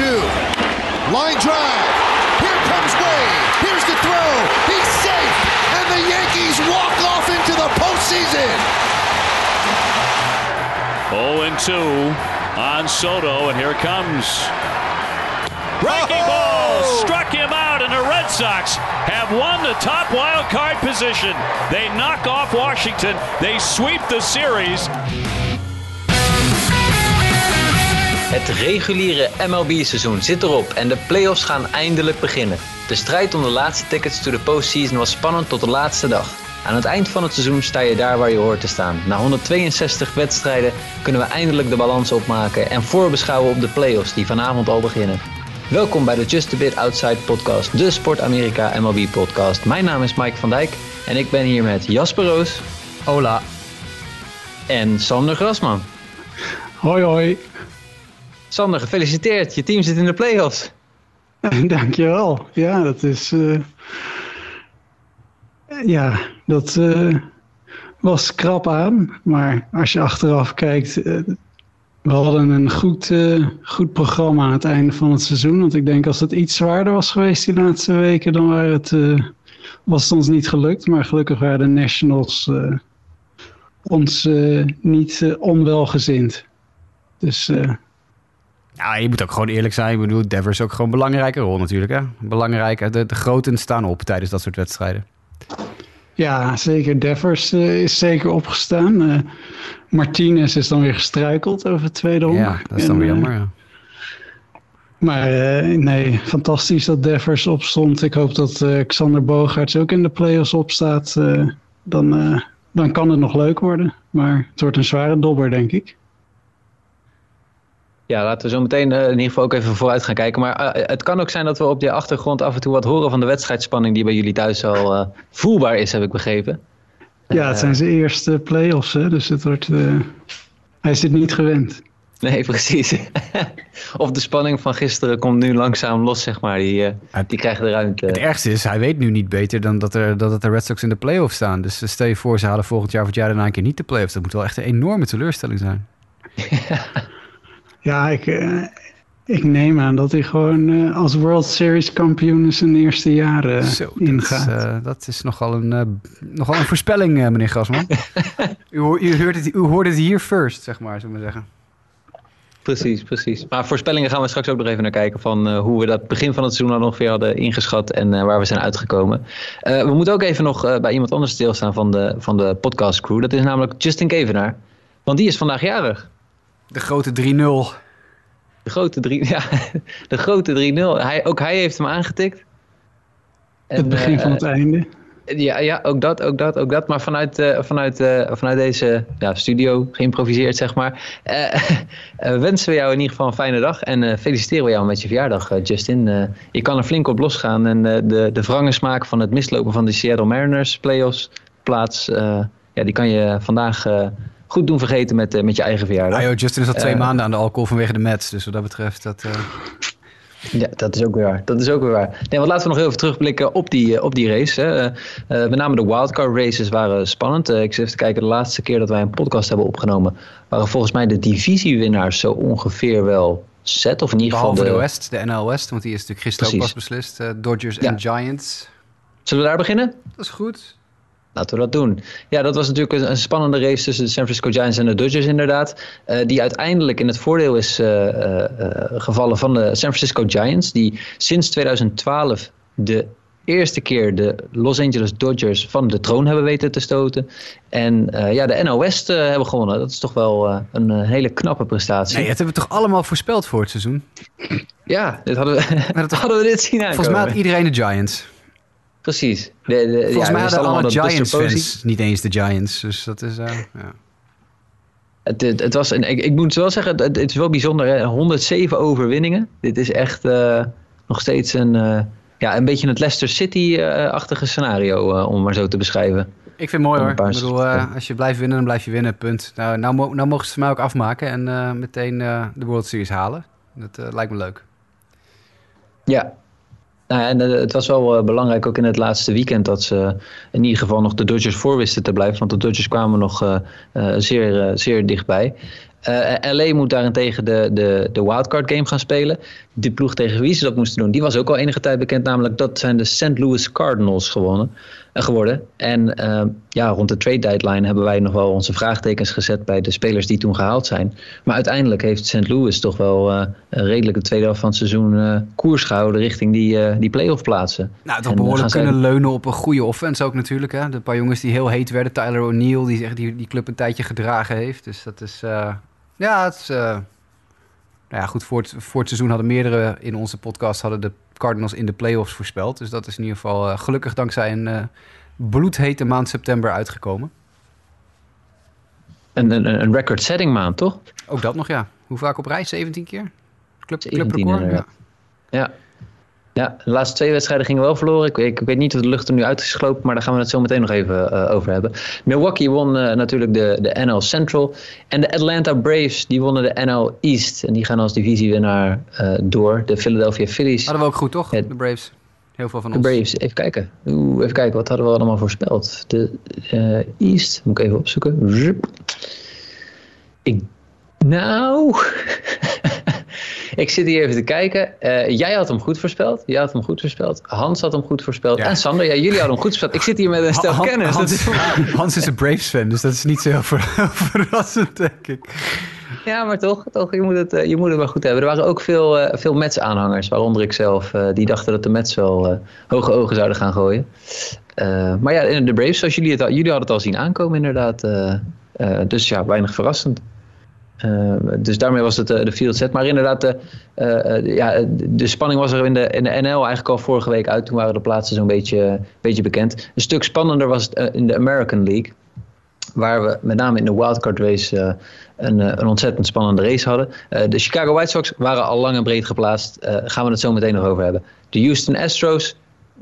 two. Line drive. Here comes Wade. Here's the throw. He's safe. And the Yankees walk off into the postseason. 0 and 2 on Soto, and here it comes. Breaking ball struck him out, and the Red Sox have won the top wild card position. They knock off Washington. They sweep the series. Het reguliere MLB-seizoen zit erop en de playoffs gaan eindelijk beginnen. De strijd om de laatste tickets to the postseason was spannend tot de laatste dag. Aan het eind van het seizoen sta je daar waar je hoort te staan. Na 162 wedstrijden kunnen we eindelijk de balans opmaken en voorbeschouwen op de playoffs die vanavond al beginnen. Welkom bij de Just a Bit Outside podcast, de Sport Amerika MLB podcast. Mijn naam is Mike van Dijk en ik ben hier met Jasper Roos. Hola. En Sander Grasman. Hoi hoi. Sander, gefeliciteerd. Je team zit in de playoffs. Dankjewel. Ja, dat is... Uh... Ja, dat uh, was krap aan. Maar als je achteraf kijkt... Uh, we hadden een goed, goed programma aan het einde van het seizoen. Want ik denk als het iets zwaarder was geweest die laatste weken... dan waren het, was het ons niet gelukt. Maar gelukkig waren de Nationals ons niet onwelgezind. Dus... Ja, je moet ook gewoon eerlijk zijn. Ik bedoel, Devers is ook gewoon een belangrijke rol natuurlijk. Hè? Belangrijk, de, de groten staan op tijdens dat soort wedstrijden. Ja, zeker. Devers uh, is zeker opgestaan. Uh, Martinez is dan weer gestruikeld over het tweede honk. Ja, dat is dan en, weer jammer, ja. Maar uh, nee, fantastisch dat Devers opstond. Ik hoop dat Xander Bogaerts ook in de playoffs opstaat. dan, dan kan het nog leuk worden. Maar het wordt een zware dobber, denk ik. Ja, laten we zo meteen uh, in ieder geval ook even vooruit gaan kijken. Maar uh, het kan ook zijn dat we op de achtergrond af en toe wat horen van de wedstrijdspanning die bij jullie thuis al uh, voelbaar is, heb ik begrepen. Ja, het zijn zijn eerste play-offs, hè, dus het wordt, hij is dit niet gewend. Nee, precies. of de spanning van gisteren komt nu langzaam los, zeg maar. Die, die krijgen de ruimte. Het ergste is, hij weet nu niet beter dan dat, er, dat het de Red Sox in de playoffs staan. Dus stel je voor, ze halen volgend jaar of het jaar daarna een keer niet de playoffs. Dat moet wel echt een enorme teleurstelling zijn. Ja, ik, uh, ik neem aan dat hij gewoon uh, als World Series kampioen in zijn eerste jaren Zo, ingaat. Dat is, uh, dat is nogal een, nogal een voorspelling, meneer Gasman. u, u, hoort het, u hoorde het hier first, zeg maar, zullen we zeggen. Precies, precies. Maar voorspellingen gaan we straks ook nog even naar kijken van hoe we dat begin van het seizoen al ongeveer hadden ingeschat en waar we zijn uitgekomen. we moeten ook even nog bij iemand anders stilstaan van de, van de podcast crew. Dat is namelijk Justin Kevenaar. Want die is vandaag jarig. De grote 3-0. De grote 3 ja, de grote 3-0. Hij, ook hij heeft hem aangetikt. En, het begin uh, van het einde. Ja, ja, ook dat, ook dat, ook dat. Maar vanuit, uh, vanuit, uh, vanuit deze ja, studio, geïmproviseerd zeg maar, wensen we jou in ieder geval een fijne dag. En feliciteren we jou met je verjaardag, Justin. je kan er flink op losgaan. En de, de wrange smaak van het mislopen van de Seattle Mariners playoffs plaats, ja, die kan je vandaag goed doen vergeten met, uh, met je eigen verjaardag. Ah, joh, Justin is al twee uh, maanden aan de alcohol vanwege de Mets. Dus wat dat betreft, dat... Uh... Ja, dat is ook weer waar. Dat is ook weer waar. Nee, want laten we nog heel even terugblikken op die, op die race. Hè. Uh, met name de wildcard races waren spannend. Uh, ik zit even te kijken, de laatste keer dat wij een podcast hebben opgenomen... waren volgens mij de divisiewinnaars zo ongeveer wel set. Of in ieder geval de... de West, de NL West. Want die is natuurlijk gisteren ook pas beslist. Uh, Dodgers ja. en Giants. Zullen we daar beginnen? Dat is goed. Laten we dat doen. Ja, dat was natuurlijk een, spannende race tussen de San Francisco Giants en de Dodgers inderdaad. Uh, die uiteindelijk in het voordeel is uh, uh, gevallen van de San Francisco Giants. Die sinds 2012 de eerste keer de Los Angeles Dodgers van de troon hebben weten te stoten. En ja, de NL West hebben gewonnen. Dat is toch wel een hele knappe prestatie. Nee, dat hebben we toch allemaal voorspeld voor het seizoen? Ja, dit hadden we, dat hadden we dit zien aankomen. Volgens mij had iedereen de Giants. Precies. De, de, Volgens ja, mij hadden alle Giants-fans niet eens de Giants. Dus dat is... Uh, ja. Het, het, het, was een, ik, ik moet wel zeggen, het, het is wel bijzonder. Hè? 107 overwinningen. Dit is echt uh, nog steeds een, uh, ja, een beetje het Leicester City-achtige scenario, om maar zo te beschrijven. Ik vind het mooi hoor. Ik bedoel, als je blijft winnen, dan blijf je winnen, punt. Nou, nou, nou mogen ze voor mij ook afmaken en meteen de World Series halen. Dat lijkt me leuk. Ja, nou, en eh, het was wel uh, belangrijk ook in het laatste weekend dat ze in ieder geval nog de Dodgers voor wisten te blijven. Want de Dodgers kwamen nog zeer, zeer dichtbij. LA moet daarentegen de, de, de wildcard game gaan spelen. De ploeg tegen wie ze dat moesten doen, die was ook al enige tijd bekend. Namelijk dat zijn de St. Louis Cardinals gewonnen, geworden. En uh, ja, rond de trade deadline hebben wij nog wel onze vraagtekens gezet bij de spelers die toen gehaald zijn. Maar uiteindelijk heeft St. Louis toch wel redelijk de tweede helft van het seizoen koers gehouden richting die, die playoff plaatsen. Nou, toch behoorlijk kunnen zij... leunen op een goede offense ook natuurlijk. Hè? De paar jongens die heel heet werden. Tyler O'Neill, die zich die, die club een tijdje gedragen heeft. Dus dat is... Ja, het is, uh, nou ja, goed. Voor het, voor het seizoen hadden meerdere in onze podcast hadden de Cardinals in de playoffs voorspeld. Dus dat is in ieder geval uh, gelukkig dankzij een uh, bloedhete maand september uitgekomen. Een, een, een record-setting maand, toch? Ook dat nog, ja. Hoe vaak op rij? 17 keer? Club, 17, clubrecord? Ja. ja. Ja, de laatste twee wedstrijden gingen wel verloren. Ik, ik, weet niet of de lucht er nu uit is gelopen, maar daar gaan we het zo meteen nog even uh, over hebben. Milwaukee won uh, natuurlijk de, de NL Central. En de Atlanta Braves die wonnen de NL East. En die gaan als divisiewinnaar uh, door. De Philadelphia Phillies. Hadden we ook goed, toch? de Braves. Heel veel van de ons. De Braves, even kijken. Oeh, even kijken, wat hadden we allemaal voorspeld? De East, moet ik even opzoeken. Ik, nou... Ik zit hier even te kijken. Uh, jij had hem goed voorspeld. Jij had hem goed voorspeld. Hans had hem goed voorspeld. En Sander, ja, jullie hadden hem goed voorspeld. Ik zit hier met een stel Han, kennis. Hans, is... Hans, is een Braves-fan, dus dat is niet zo verrassend, denk ik. Ja, maar toch, toch je, moet het, eh, je moet het wel goed hebben. Er waren ook veel, uh, veel Mets-aanhangers, waaronder ik zelf, uh, die dachten dat de Mets wel hoge ogen zouden gaan gooien. maar ja, de Braves, zoals jullie het, jullie hadden het al zien aankomen inderdaad. dus ja, weinig verrassend. Uh, dus daarmee was het uh, de field set. Maar inderdaad, de, uh, ja, de spanning was er in de, in de NL eigenlijk al vorige week uit. Toen waren de plaatsen zo'n beetje, beetje bekend. Een stuk spannender was het in de American League. Waar we met name in de wildcard race een, een ontzettend spannende race hadden. de Chicago White Sox waren al lang en breed geplaatst. gaan we het zo meteen nog over hebben. De Houston Astros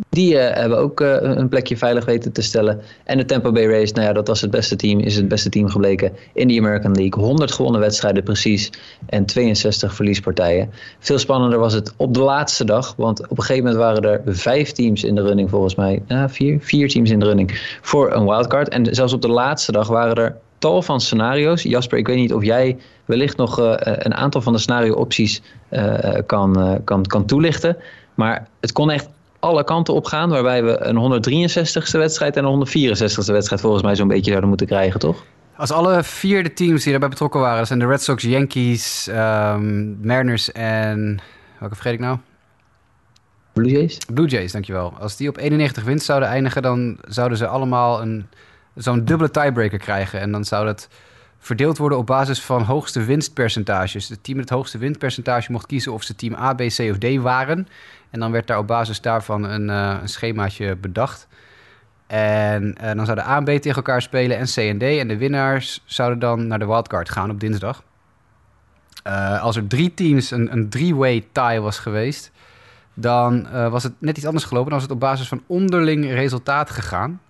die uh, hebben ook uh, een plekje veilig weten te stellen. En de Tampa Bay Rays, nou ja, dat was het beste team, is het beste team gebleken in de American League. 100 gewonnen wedstrijden precies en 62 verliespartijen. Veel spannender was het op de laatste dag, want op een gegeven moment waren er vijf teams in de running volgens mij. Ja, vier, vier teams in de running voor een wildcard. En zelfs op de laatste dag waren er tal van scenario's. Jasper, ik weet niet of jij wellicht nog uh, een aantal van de scenario-opties kan, kan, kan toelichten. Maar het kon echt alle kanten op gaan. Waarbij we een 163ste wedstrijd en een 164ste wedstrijd volgens mij zo'n beetje zouden moeten krijgen, toch? Als alle vier de teams die daarbij betrokken waren, dat zijn de Red Sox, Yankees, um, Mariners en. Welke vergeet ik nou? Blue Jays? Blue Jays, dankjewel. Als die op 91 winst zouden eindigen, dan zouden ze allemaal een, zo'n dubbele tiebreaker krijgen. En dan zou dat verdeeld worden op basis van hoogste winstpercentages. Het team met het hoogste winstpercentage mocht kiezen of ze team A, B, C of D waren. En dan werd daar op basis daarvan een, uh, een schemaatje bedacht. En uh, dan zouden A en B tegen elkaar spelen en C en D. En de winnaars zouden dan naar de wildcard gaan op dinsdag. Uh, als er drie teams een, een three-way tie was geweest... dan was het net iets anders gelopen. Dan was het op basis van onderling resultaat gegaan.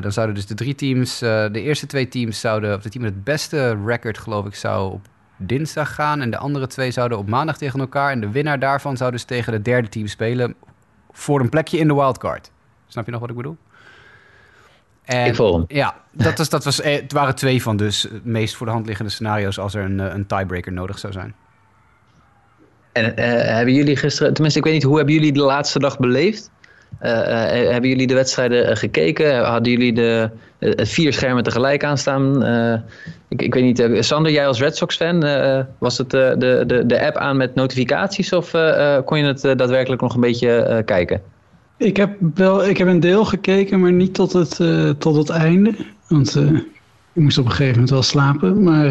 Dan zouden dus de drie teams... de eerste twee teams zouden... of de team met het beste record, geloof ik, zou op dinsdag gaan. En de andere twee zouden op maandag tegen elkaar. En de winnaar daarvan zou dus tegen het derde team spelen voor een plekje in de wildcard. Snap je nog wat ik bedoel? En, ik volg hem. Ja, dat, was, dat was, eh, het waren twee van dus het meest voor de hand liggende scenario's als er een, eh, een tiebreaker nodig zou zijn. En uh, hebben jullie gisteren, tenminste ik weet niet, hoe hebben jullie de laatste dag beleefd? Uh, hebben jullie de wedstrijden gekeken? Hadden jullie de, vier schermen tegelijk aanstaan? Ik, ik weet niet, Sander, jij als Red Sox-fan, was het de, de, de app aan met notificaties of kon je het daadwerkelijk nog een beetje kijken? Ik heb, wel, ik heb een deel gekeken, maar niet tot het, tot het einde. Want ik moest op een gegeven moment wel slapen. Maar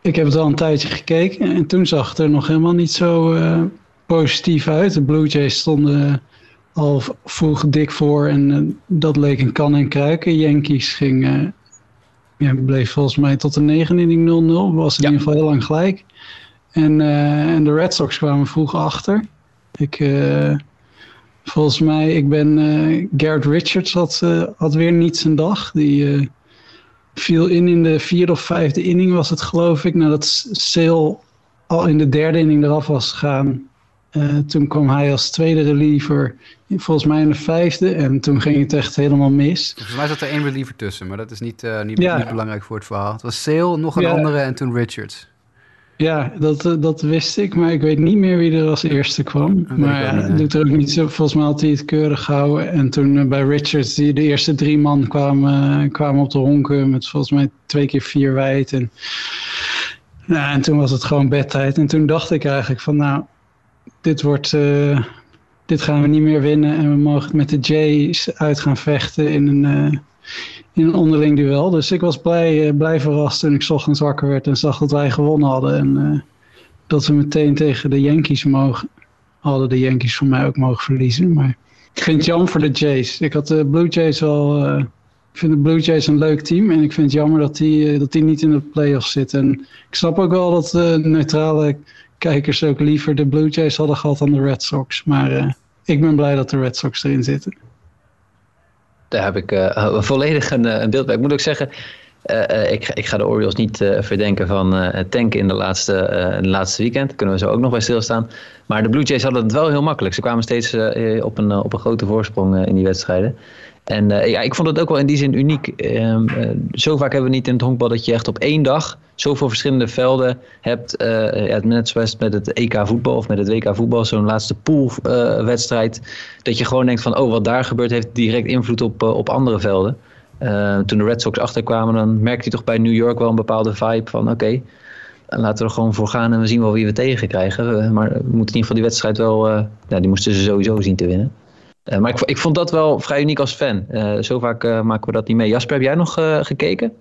ik heb het al een tijdje gekeken en toen zag het er nog helemaal niet zo positief uit. De Blue Jays stonden al vroeg dik voor en uh, dat leek een kan en kruiken. Yankees ging, uh, ja, bleef volgens mij tot de 9 inning 0-0. Was in ja. ieder geval heel lang gelijk. En, uh, en de Red Sox kwamen vroeg achter. Ik, volgens mij, ik ben, Garrett Richards had, had weer niet zijn dag. Die viel in in de vierde of vijfde inning was het geloof ik. Nadat Sale al in de derde inning eraf was gegaan Eh, toen kwam hij als tweede reliever, volgens mij in de vijfde. En toen ging het echt helemaal mis. Volgens mij zat er één reliever tussen, maar dat is niet, uh, niet, Ja. niet belangrijk voor het verhaal. Het was Sale, nog een Ja. andere en toen Richards. Ja, dat, eh, dat wist ik, maar ik weet niet meer wie er als eerste kwam. maar ja, doet er ook niet zo. Volgens mij had hij het keurig gehouden. En toen bij Richards, die, de eerste drie man kwamen, kwamen op de honken met volgens mij twee keer vier wijd. En, nou, en toen was het gewoon bedtijd. En toen dacht ik eigenlijk van nou, dit wordt... eh, dit gaan we niet meer winnen en we mogen met de Jays uit gaan vechten in een, eh, in een onderling duel. Dus ik was blij, eh, blij verrast toen ik ochtends wakker werd en zag dat wij gewonnen hadden. En dat we meteen tegen de Yankees mogen. Hadden de Yankees voor mij ook mogen verliezen. Maar ik vind het jammer voor de Jays. Ik had de Blue Jays eh, ik vind de Blue Jays een leuk team. En ik vind het jammer dat die, dat die niet in de playoffs zitten. En ik snap ook wel dat eh, neutrale kijkers ook liever de Blue Jays hadden gehad dan de Red Sox. Maar eh, ik ben blij dat de Red Sox erin zitten. Daar heb ik eh, volledig een, eh, een beeld bij. Ik moet ook zeggen, ik, ik ga de Orioles niet verdenken van het tanken in de laatste, laatste weekend. Daar kunnen we zo ook nog bij stilstaan. Maar de Blue Jays hadden het wel heel makkelijk. Ze kwamen steeds op, een, op een grote voorsprong in die wedstrijden. En ja, ik vond het ook wel in die zin uniek. Ehm, eh, zo vaak hebben we niet in het honkbal dat je echt op één dag zoveel verschillende velden hebt. eh, ja, net zoals met het EK voetbal of met het WK voetbal, zo'n laatste poolwedstrijd. dat je gewoon denkt van, oh, wat daar gebeurt heeft direct invloed op, eh, op andere velden. Eh, toen de Red Sox achterkwamen, dan merkte je toch bij New York wel een bepaalde vibe van, oké, laten we er gewoon voor gaan en we zien wel wie we tegen krijgen. Eh, maar we moeten in ieder geval die wedstrijd wel, eh, ja, die moesten ze sowieso zien te winnen. Eh, maar ik, ik vond dat wel vrij uniek als fan. Eh, zo vaak eh, maken we dat niet mee. Jasper, heb jij nog eh, gekeken?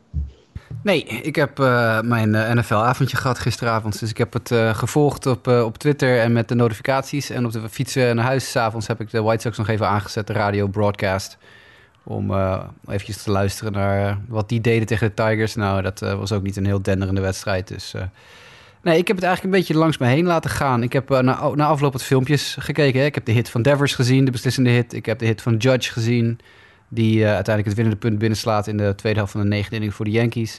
Nee, ik heb eh, mijn NFL-avondje gehad gisteravond. Dus ik heb het eh, gevolgd op, eh, op Twitter en met de notificaties. En op de fietsen naar huis s'avonds heb ik de White Sox nog even aangezet, de radio broadcast. Om eh eventjes te luisteren naar eh, wat die deden tegen de Tigers. Nou, dat eh, was ook niet een heel denderende wedstrijd. Dus eh, nee, ik heb het eigenlijk een beetje langs me heen laten gaan. Ik heb eh, na, na afloop wat filmpjes gekeken. Hè. Ik heb de hit van Devers gezien, de beslissende hit. Ik heb de hit van Judge gezien. Die eh, uiteindelijk het winnende punt binnenslaat in de tweede helft van de negende inning voor de Yankees.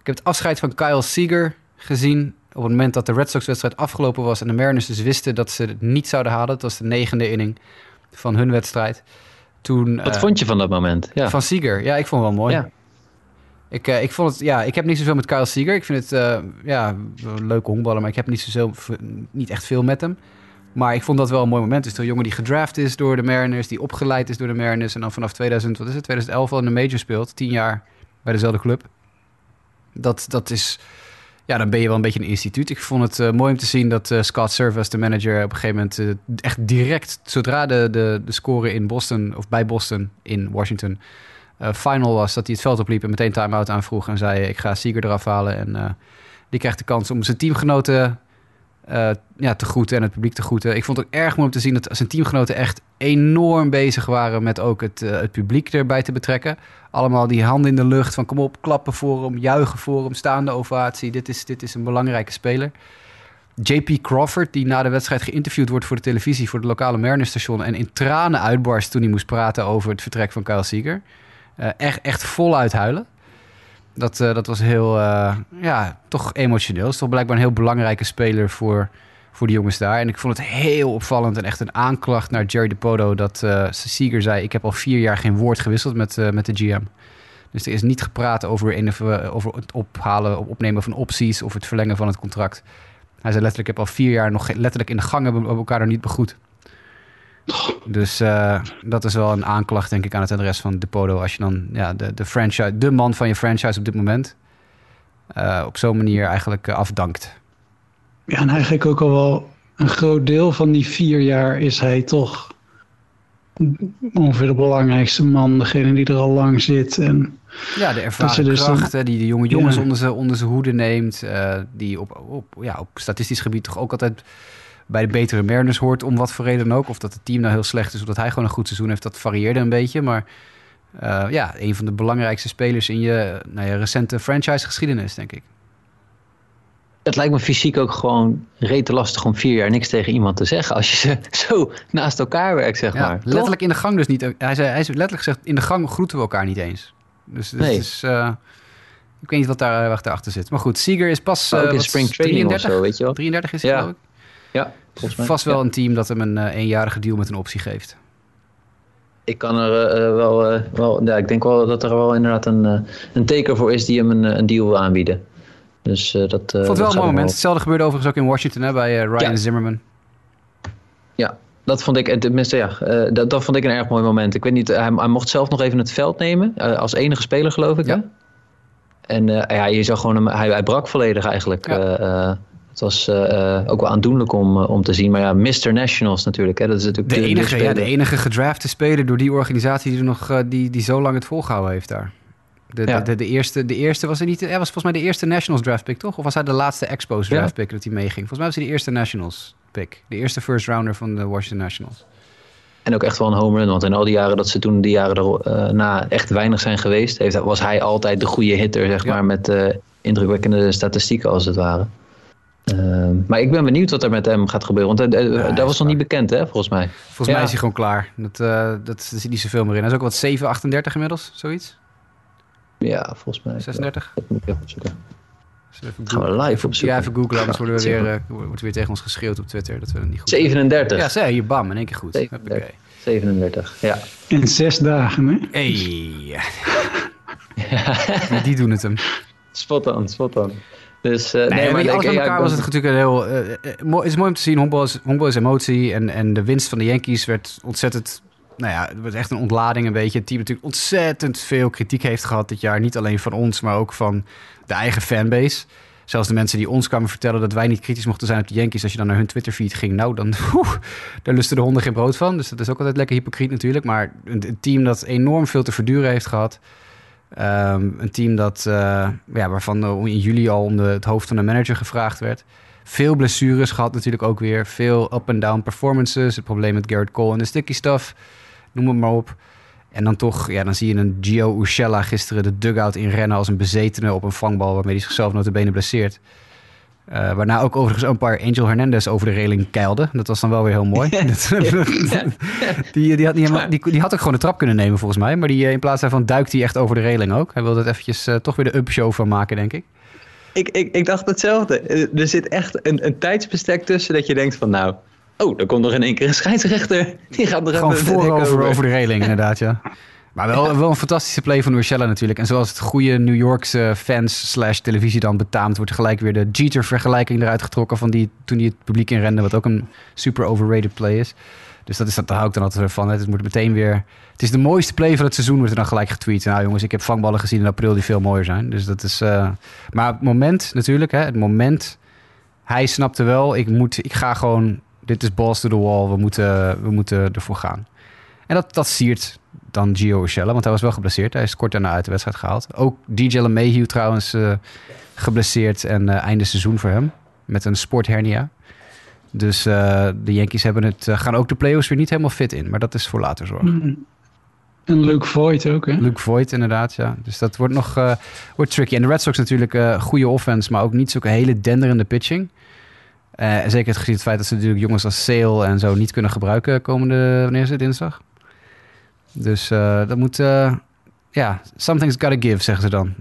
Ik heb het afscheid van Kyle Seager gezien. Op het moment dat de Red Sox-wedstrijd afgelopen was en de Mariners dus wisten dat ze het niet zouden halen. Dat was de negende inning van hun wedstrijd. Toen, Wat eh, vond je van dat moment? Ja. Van Seager? Ja, ik vond het wel mooi. Ja. Ik, eh, ik vond het, ja, ik heb niet zoveel met Kyle Seager. Ik vind het, ja, een leuke honkballer, maar ik heb niet, zoveel, niet echt veel met hem. Maar ik vond dat wel een mooi moment. Is een jongen die gedraft is door de Mariners, die opgeleid is door de Mariners en dan vanaf 2000, wat is het, 2011 al in de major speelt, tien jaar bij dezelfde club. Dat, dat is, ja, dan ben je wel een beetje een instituut. Ik vond het eh, mooi om te zien dat eh, Scott Service, de manager, op een gegeven moment eh, echt direct, zodra de, de, de score in Boston, of bij Boston in Washington, final was, dat hij het veld opliep en meteen time-out aanvroeg en zei: Ik ga Seager eraf halen. En die krijgt de kans om zijn teamgenoten eh, ja, te groeten en het publiek te groeten. Ik vond het erg mooi om te zien dat zijn teamgenoten echt enorm bezig waren met ook het, eh, het publiek erbij te betrekken. Allemaal die handen in de lucht van kom op, klappen voor hem, juichen voor hem, staande ovatie. Dit is, dit is een belangrijke speler. JP Crawford, die na de wedstrijd geïnterviewd wordt voor de televisie, voor het lokale Mariners station. En in tranen uitbarst toen hij moest praten over het vertrek van Kyle Seager. Eh, echt, echt voluit huilen. Dat, eh, dat was heel, eh, ja, toch emotioneel. Is toch blijkbaar een heel belangrijke speler voor, voor de jongens daar. En ik vond het heel opvallend en echt een aanklacht naar Jerry DePoto... dat eh Seager zei, ik heb al vier jaar geen woord gewisseld met, met de GM. Dus er is niet gepraat over, eh, over het ophalen, opnemen van opties... of het verlengen van het contract. Hij zei letterlijk, ik heb al vier jaar nog letterlijk in de gang... hebben we elkaar er niet begroet. Dus eh, dat is wel een aanklacht, denk ik, aan het adres van DePoto. Als je dan ja, de, de, franchise, de man van je franchise op dit moment eh, op zo'n manier eigenlijk eh, afdankt. Ja, en eigenlijk ook al wel een groot deel van die vier jaar is hij toch ongeveer de belangrijkste man. Degene die er al lang zit. En Ja, de ervaren dus kracht, die de jonge jongens Ja. onder, zijn, onder hoede neemt. die op, op, ja, op statistisch gebied toch ook altijd bij de betere Mariners hoort. Om wat voor reden dan ook. Of dat het team nou heel slecht is, of dat hij gewoon een goed seizoen heeft. Dat varieerde een beetje. Maar eh, ja, een van de belangrijkste spelers in je, nou ja, recente franchise geschiedenis, denk ik. Het lijkt me fysiek ook gewoon rete lastig om vier jaar niks tegen iemand te zeggen. Als je ze zo naast elkaar werkt, zeg Ja, maar. Toch? letterlijk in de gang dus niet. Hij, zei, hij is letterlijk gezegd, in de gang groeten we elkaar niet eens. Dus, dus Nee. is, eh, ik weet niet wat daar wat daarachter zit. Maar goed, Seager is pas eh, in spring training of 33? zo, weet je wel. 33 is hij, Ja. geloof ik. Ja, volgens mij. Vast wel Ja. een team dat hem een eh, eenjarige deal met een optie geeft. Ik kan er eh, wel, eh, wel ja, ik denk wel dat er wel inderdaad een, een teken voor is die hem een, een deal wil aanbieden. Dus eh, dat. eh, Ik vond dat wel een mooi moment. Hetzelfde gebeurde overigens ook in Washington hè, bij Ryan Ja. Zimmerman. Ja, dat vond ik, tenminste ja, eh, dat, dat vond ik een erg mooi moment. Ik weet niet, hij, hij mocht zelf nog even het veld nemen, eh, als enige speler geloof ik. Ja. Hè? En eh, ja, je zag gewoon, hem, hij, hij brak volledig eigenlijk. Ja. Eh, eh, het was eh, eh, ook wel aandoenlijk om, eh, om te zien. Maar ja, Mr. Nationals natuurlijk. Hè? Dat is natuurlijk De de- de enige, ja, de enige gedrafte speler door die organisatie die, er nog, die, die zo lang het volgehouden heeft daar. De, Ja. de, de, de eerste, de eerste was er niet. Hij was volgens mij de eerste Nationals draft pick, toch? Of was hij de laatste Expos draft pick dat hij meeging? Volgens mij was hij de eerste Nationals pick. De eerste first rounder van de Washington Nationals. En ook echt wel een home run. Want in al die jaren dat ze toen die jaren erna echt weinig zijn geweest, heeft, was hij altijd de goede hitter, zeg Ja. maar, met indrukwekkende statistieken als het ware. Ehm, maar ik ben benieuwd wat er met hem gaat gebeuren. Want eh, eh, dat was nog niet bekend, hè, volgens mij. Volgens Ja. mij is hij gewoon klaar. Dat, eh dat zit niet zoveel meer in. Hij is ook wat 7,38 inmiddels, zoiets. Ja, volgens mij. 36. Dat moet ik even opzoeken. Even Gaan we googlen? live opzoeken. Ja, even googlen, anders worden we weer, eh, wordt weer tegen ons geschreeuwd op Twitter dat we niet goed 37. Ja, zei hier, bam, in één keer goed. 37. Hoppakee. 37, ja. In zes dagen, hè? Hey. Ja, die doen het hem. Spot on, spot on. Dus, eh, Nee, maar alles bij elkaar was het natuurlijk een heel... eh, eh, mooi- het is mooi om te zien, honkbal is, honkbal is emotie. En, en de winst van de Yankees werd ontzettend... Nou ja, het was echt een ontlading een beetje. Het team natuurlijk ontzettend veel kritiek heeft gehad dit jaar. Niet alleen van ons, maar ook van de eigen fanbase. Zelfs de mensen die ons kwamen vertellen dat wij niet kritisch mochten zijn op de Yankees. Als je dan naar hun Twitterfeed ging, nou, dan oeh, daar lusten de honden geen brood van. Dus dat is ook altijd lekker hypocriet natuurlijk. Maar een, een team dat enorm veel te verduren heeft gehad. Ehm, een team dat, eh, ja, waarvan er in juli al om de, het hoofd van de manager gevraagd werd. Veel blessures gehad natuurlijk ook weer. Veel up-and-down performances. Het probleem met Garrett Cole en de sticky stuff. Noem het maar op. En dan toch, ja, dan zie je een Gio Urshela gisteren de dugout inrennen als een bezetene op een vangbal waarmee hij zichzelf notabene blesseert. Eh, waarna ook overigens een paar Angel Hernandez over de reling keilde. Dat was dan wel weer heel mooi. Die, die, had niet helemaal, die, die had ook gewoon de trap kunnen nemen volgens mij. Maar die, eh, in plaats daarvan duikt hij echt over de reling ook. Hij wilde het eventjes eh, toch weer de up-show van maken, denk ik. Ik, ik, ik dacht hetzelfde. Er zit echt een, een tijdsbestek tussen dat je denkt van nou... Oh, er komt nog in één keer een scheidsrechter. Die gaat er Gewoon voorover over de reling, inderdaad, ja. Maar wel, wel een fantastische play van Urshela natuurlijk. En zoals het goede New Yorkse fans slash televisie dan betaamt... wordt gelijk weer de Jeter-vergelijking eruit getrokken... van die, toen hij het publiek inrende... wat ook een super overrated play is. Dus dat is, dat, daar hou ik dan altijd van. Het moet meteen weer... Het is de mooiste play van het seizoen, wordt er dan gelijk getweet. Nou jongens, ik heb vangballen gezien in april die veel mooier zijn. Dus dat is... eh, Maar het moment natuurlijk, hè, het moment... Hij snapte wel, ik, moet, ik ga gewoon... Dit is balls to the wall, we moeten, we moeten ervoor gaan. En dat, dat siert dan Gio Urshela, want hij was wel geblesseerd. Hij is kort daarna uit de wedstrijd gehaald. Ook DJ LeMahieu trouwens eh, geblesseerd en eh, einde seizoen voor hem. Met een sporthernia. Dus eh, de Yankees hebben het, gaan ook de playoffs weer niet helemaal fit in. Maar dat is voor later zorg. Mm. En Luke Voigt ook, hè? Luke Voigt inderdaad, ja. Dus dat wordt nog wordt tricky. En de Red Sox natuurlijk goede offense, maar ook niet zulke hele denderende pitching. Eh, zeker het gezien het feit dat ze natuurlijk jongens als Sale en zo niet kunnen gebruiken komende, wanneer is het, dinsdag? Dus eh, dat moet, eh, ja, something's gotta give, zeggen ze dan.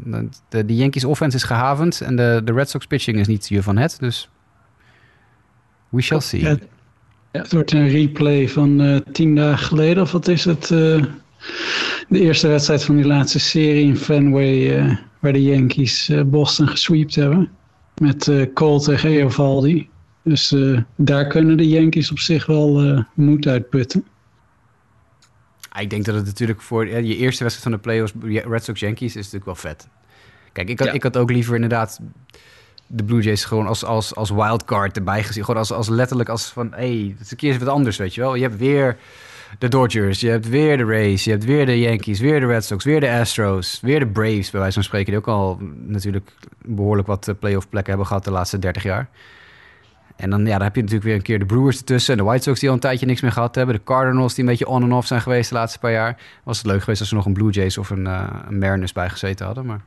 De, de, Yankees offense is gehavend en de, de Red Sox pitching is niet je van het, dus we shall see. Het wordt een replay van eh, tien dagen geleden, of wat is het? de eerste wedstrijd van die laatste serie in Fenway, waar de Yankees Boston gesweept hebben. Met Cole tegen Eovaldi. Dus daar kunnen de Yankees op zich wel moed uitputten. Ah, Ik denk dat het natuurlijk voor je eerste wedstrijd van de playoffs, Red Sox Yankees, is natuurlijk wel vet. Kijk, ik had, Ja. ik had ook liever inderdaad de Blue Jays gewoon als, als, als wildcard erbij gezien. Gewoon als, als letterlijk als van, hé, hey, het is een keer eens wat anders, weet je wel. Je hebt weer de Dodgers, je hebt weer de Rays, je hebt weer de Yankees, weer de Red Sox, weer de Astros, weer de Braves, bij wijze van spreken, die ook al natuurlijk behoorlijk wat eh, playoff plekken hebben gehad de laatste 30 jaar. En dan, ja, dan heb je natuurlijk weer een keer de Brewers ertussen. En de White Sox die al een tijdje niks meer gehad hebben. De Cardinals die een beetje on en off zijn geweest de laatste paar jaar. Was het leuk geweest als ze nog een Blue Jays of een, eh een Mariners bij gezeten hadden. Maar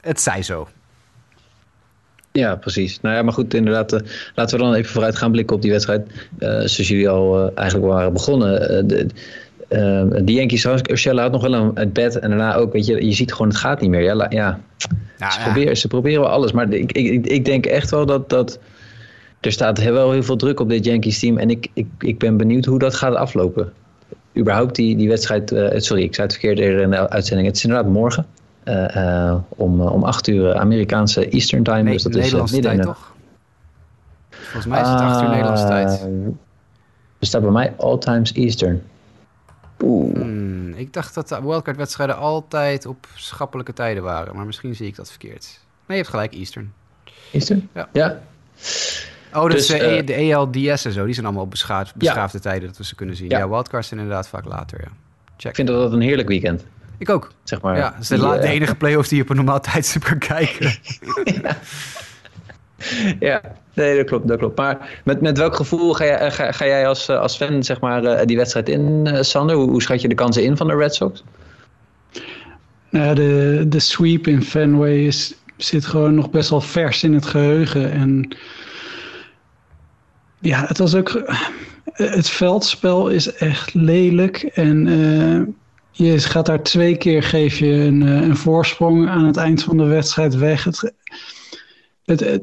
het zij zo. Ja, precies. Nou ja, maar goed, inderdaad. eh, laten we dan even vooruit gaan blikken op die wedstrijd. Eh, zoals jullie al eigenlijk waren begonnen. de, die Yankees, Urshela had nog wel een het bed. En daarna ook, weet je, je ziet gewoon, het gaat niet meer. Ja, la- ja. Ja, ze, ja. Proberen, ze proberen wel alles. Maar ik, ik, ik- ik denk echt wel dat, dat er staat heel, wel heel veel druk op dit Yankees team. En ik, ik, ik ben benieuwd hoe dat gaat aflopen. Überhaupt die, die wedstrijd. eh, sorry, ik zei het verkeerd eerder in de uitzending. Het is inderdaad morgen. eh, eh, om, om 8 uur Amerikaanse Eastern Time. Nee, dus dat is Nederlandse midden in tijd, toch? Volgens mij is het 8 uur Nederlandse tijd. Ah, Er staat bij mij All Times Eastern. Oeh. Hmm, ik dacht dat de wildcard-wedstrijden altijd op schappelijke tijden waren. Maar misschien zie ik dat verkeerd. Nee, je hebt gelijk, Eastern. Eastern? Ja. ja. Oh, dus, Dus, eh, eh, de ELDS en zo, die zijn allemaal op beschaafd, beschaafde tijden dat we ze kunnen zien. Ja, Ja. wildcards zijn inderdaad vaak later, ja. Check. Ik vind dat een heerlijk weekend. Ik ook. Zeg maar. ja, dat is de, Die, la- de enige play-offs die je op een normaal tijdstip kan kijken. Ja, nee, dat klopt, dat klopt. Maar met, met welk gevoel ga jij, ga, ga jij als, eh, als fan zeg maar, eh, die wedstrijd in, eh, Sander? Hoe, hoe schat je de kansen in van de Red Sox? Nou ja, de, de sweep in Fenway is, zit gewoon nog best wel vers in het geheugen. En ja, het was ook. Het veldspel is echt lelijk. En eh, je gaat daar twee keer geef je een, eh, een voorsprong aan het eind van de wedstrijd weg. Het, het,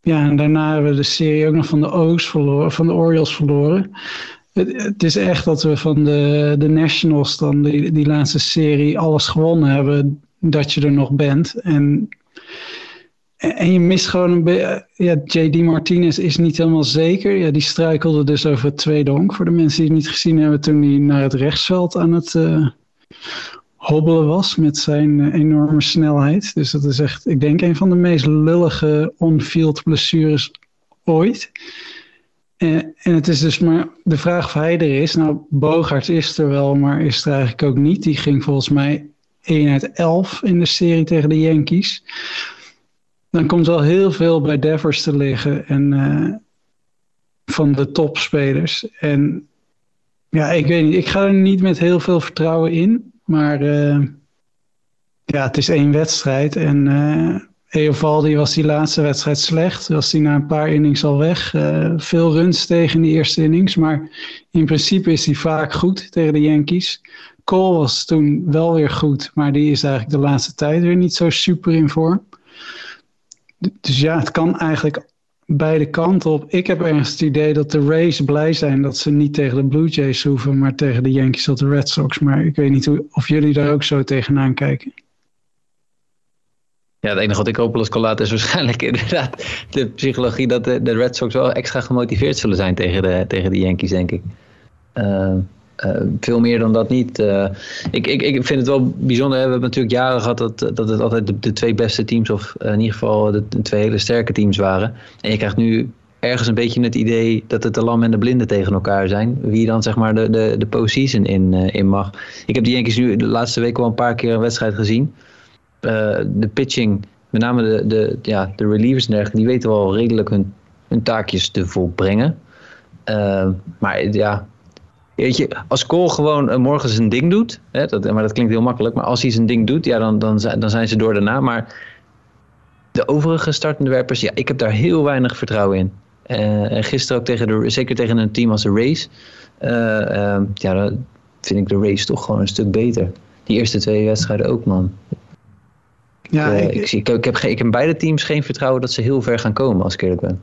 ja, en daarna hebben we de serie ook nog van de O's verloren, van de Orioles verloren. Het, het is echt dat we van de, de Nationals dan die, die laatste serie alles gewonnen hebben, dat je er nog bent. En, en je mist gewoon een beetje. Ja, JD Martinez is niet helemaal zeker. Ja, die struikelde dus over het tweede honk. Voor de mensen die het niet gezien hebben, toen hij naar het rechtsveld aan het eh, hobbelen was met zijn eh, enorme snelheid. Dus dat is echt, ik denk, een van de meest lullige on-field blessures ooit. En het is dus maar de vraag of hij er is. Nou, Bogarts is er wel, maar is er eigenlijk ook niet. Die ging volgens mij 1 uit 11 in de serie tegen de Yankees. Dan komt wel heel veel bij Devers te liggen en eh, van de topspelers. En ja, ik weet niet. Ik ga er niet met heel veel vertrouwen in. Maar eh, ja, het is één wedstrijd. En eh Eovaldi was die laatste wedstrijd slecht. Was hij na een paar innings al weg. Veel runs tegen die eerste innings. Maar in principe is hij vaak goed tegen de Yankees. Cole was toen wel weer goed. Maar die is eigenlijk de laatste tijd weer niet zo super in vorm. Dus ja, het kan eigenlijk beide kanten op. Ik heb ergens het idee dat de Rays blij zijn dat ze niet tegen de Blue Jays hoeven, maar tegen de Yankees of de Red Sox. Maar ik weet niet of jullie daar ook zo tegenaan kijken. Ja, het enige wat ik hopeloos kan laten is waarschijnlijk inderdaad de psychologie dat de, Red Sox wel extra gemotiveerd zullen zijn tegen de, tegen de Yankees, denk ik. Eh, veel meer dan dat niet. Eh, ik, ik, ik vind het wel bijzonder. Hè? We hebben natuurlijk jaren gehad dat, dat het altijd de, twee beste teams, of eh, in ieder geval de, twee hele sterke teams waren. En je krijgt nu ergens een beetje het idee dat het de lam en de blinden tegen elkaar zijn. Wie dan zeg maar de, de, de postseason in, eh, in mag. Ik heb de Yankees nu de laatste week wel een paar keer een wedstrijd gezien. Eh, de pitching, met name de, de, ja, de relievers en dergelijke, die weten wel redelijk hun, hun taakjes te volbrengen. Eh, maar ja, weet je, als Cole gewoon eh, morgen zijn ding doet, hè, dat, maar dat klinkt heel makkelijk, maar als hij zijn ding doet, ja, dan, dan, zijn, dan zijn ze door daarna. Maar de overige startende werpers, ja, ik heb daar heel weinig vertrouwen in. En gisteren ook tegen de, zeker tegen een team als de Rays, eh, eh, ja, dan vind ik de Rays toch gewoon een stuk beter. Die eerste twee wedstrijden ook, man. Ja, ik, ik, zie, ik, ik, heb, geen- ik heb in beide teams geen vertrouwen dat ze heel ver gaan komen, als ik eerlijk ben.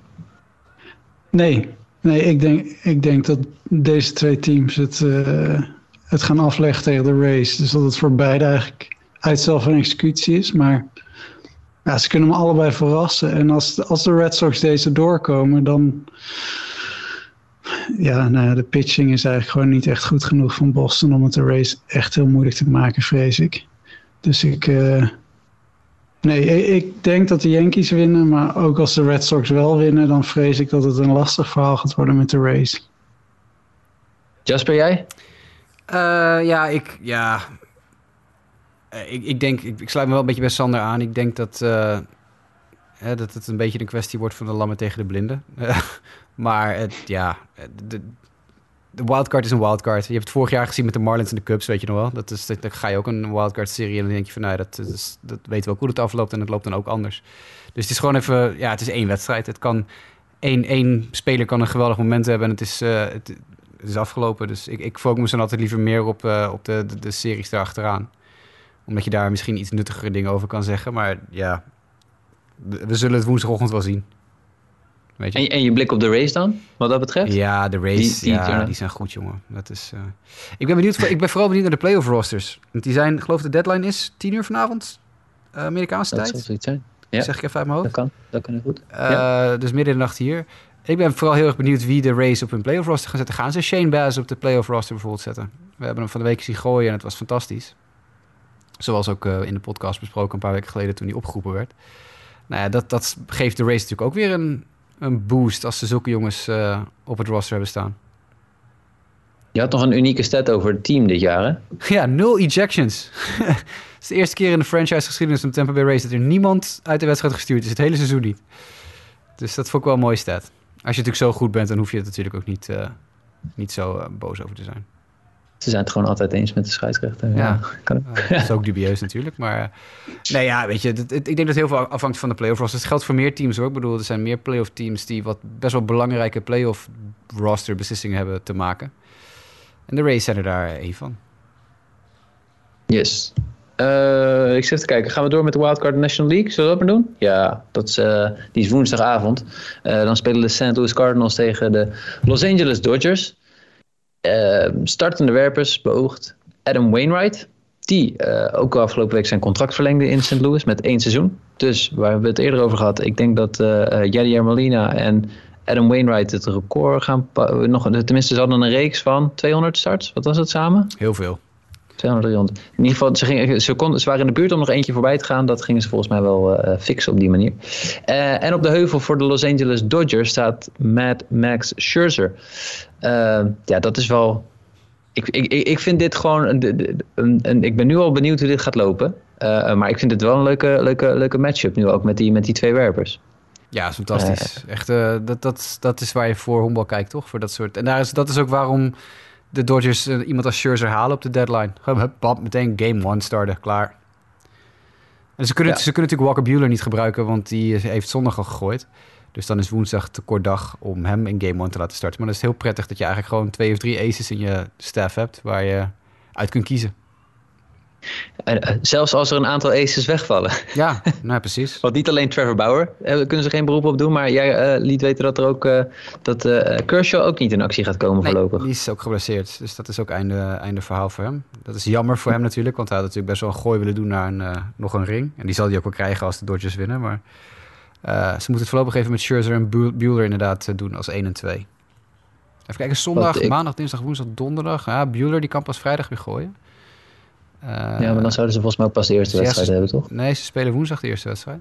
nee, nee ik, denk, ik denk dat deze twee teams het, eh, het gaan afleggen tegen de Rays. Dus dat het voor beide eigenlijk uitstel van executie is. Maar ja, ze kunnen me allebei verrassen. En als, als de Red Sox deze doorkomen, dan... Ja, nou de pitching is eigenlijk gewoon niet echt goed genoeg van Boston om het de Rays echt heel moeilijk te maken, vrees ik. Dus ik... eh, Nee, ik, ik denk dat de Yankees winnen, maar ook als de Red Sox wel winnen, dan vrees ik dat het een lastig verhaal gaat worden met de Rays. Jasper, jij? Eh, ja, ik, ja. Eh, ik, ik denk, ik, ik sluit me wel een beetje bij Sander aan. Ik denk dat, eh, hè, dat het een beetje een kwestie wordt van de lammen tegen de blinden. maar het, ja, de, de wildcard is een wildcard. Je hebt het vorig jaar gezien met de Marlins en de Cubs, weet je nog wel. Dat is, dat, dan ga je ook een wildcard-serie en dan denk je van, nou, dat, is- dat weten we ook hoe het afloopt en het loopt dan ook anders. Dus het is gewoon even, ja, het is één wedstrijd. Het kan, één, één speler kan een geweldig moment hebben en het is, eh, het, is afgelopen. Dus ik, ik focus me dan altijd liever meer op, eh, op de, de, de series erachteraan. Omdat je daar misschien iets nuttigere dingen over kan zeggen. Maar ja, we zullen het woensdagochtend wel zien. Weet je? En, en je blik op de race dan, wat dat betreft? Ja, de race, Die- die- ja, die zijn goed, jongen. Dat is, eh, Ik ben benieuwd, ik ben vooral benieuwd naar de playoff rosters. Want die zijn, geloof ik, de deadline is 10 uur vanavond, eh, Amerikaanse Dat tijd. zal zoiets zijn. Ja, Zeg ik even uit mijn dat hoofd. kan. Dat kan goed. Eh, ja. Dus midden in de nacht hier. Ik ben vooral heel erg benieuwd wie de race op hun playoff roster gaan zetten. Gaan ze Shane Baz op de playoff roster bijvoorbeeld zetten? We hebben hem van de week zien gooien en het was fantastisch. Zoals ook in de podcast besproken een paar weken geleden toen hij opgeroepen werd. Nou ja, dat, dat geeft de race natuurlijk ook weer een, een boost als ze zulke jongens eh, op het roster hebben staan. Je had nog een unieke stat over het team dit jaar, hè? Ja, nul ejections. Het is de eerste keer in de franchise geschiedenis van Tampa Bay Race dat er niemand uit de wedstrijd gestuurd is. Het hele seizoen niet. Dus dat vond ik wel een mooie stat. Als je natuurlijk zo goed bent, dan hoef je het natuurlijk ook niet, eh, niet zo eh, boos over te zijn. Ze zijn het gewoon altijd eens met de scheidsrechter. Ja, Ja. kan ook. Dat is ook dubieus natuurlijk. Maar eh, nee, ja, weet je, dat, het- ik denk dat heel veel afhangt van de playoff roster. Het geldt voor meer teams hoor. Ik bedoel, er zijn meer playoff teams die wat best wel belangrijke playoff roster beslissingen hebben te maken. En de Race zijn er daar één van. Yes. Eh, ik zit te kijken. Gaan we door met de Wildcard National League? Zullen we dat maar doen? Ja, dat is, eh, die is woensdagavond. Dan spelen de St. Louis Cardinals tegen de Los Angeles Dodgers. Eh, startende werpers beoogd Adam Wainwright. Die eh, ook afgelopen week zijn contract verlengde in St. Louis met één seizoen. Dus waar we het eerder over gehad. Ik denk dat eh eh, Yadier Molina en Adam Wainwright het record gaan... Nog, tenminste, ze hadden een reeks van 200 starts. Wat was het samen? Heel veel. 200, 300. In ieder geval, ze, gingen, ze, konden, ze waren in de buurt om nog eentje voorbij te gaan. Dat gingen ze volgens mij wel eh, fixen op die manier. Eh, en op de heuvel voor de Los Angeles Dodgers staat Mad Max Scherzer. Eh, ja, dat is wel... Ik, ik, ik vind dit gewoon... Een, een, een, ik ben nu al benieuwd hoe dit gaat lopen. Maar ik vind het wel een leuke, leuke, leuke matchup nu ook met die, met die twee werpers. Ja, is fantastisch. Echt, dat, dat, dat is waar je voor honkbal kijkt, toch? Voor dat soort. En daar is, dat is ook waarom de Dodgers eh, iemand als Scherzer halen op de deadline. Hup, bam, meteen game one starten, klaar. En ze kunnen, Ja. ze kunnen natuurlijk Walker Bueller niet gebruiken, want die heeft zondag al gegooid. Dus dan is woensdag te kort dag om hem in game one te laten starten. Maar dan is heel prettig dat je eigenlijk gewoon twee of drie aces in je staff hebt waar je uit kunt kiezen. En, eh, zelfs als er een aantal aces wegvallen. Ja, nou precies. Want niet alleen Trevor Bauer eh, kunnen ze geen beroep op doen. Maar jij eh, liet weten dat er ook dat Kershaw ook niet in actie gaat komen Nee, voorlopig. die is ook geblesseerd. Dus dat is ook einde, einde verhaal voor hem. Dat is jammer voor hem natuurlijk. Want hij had natuurlijk best wel een gooi willen doen naar een, nog een ring. En die zal hij ook wel krijgen als de Dodgers winnen. Maar ze moeten het voorlopig even met Scherzer en Bu- Bueller inderdaad doen als 1 en 2. Even kijken, zondag, ik- maandag, dinsdag, woensdag, donderdag. Ja, Bueller die kan pas vrijdag weer gooien. Ja, maar dan zouden ze volgens mij ook pas de eerste ja, wedstrijd ze- hebben, toch? Nee, ze spelen woensdag de eerste wedstrijd.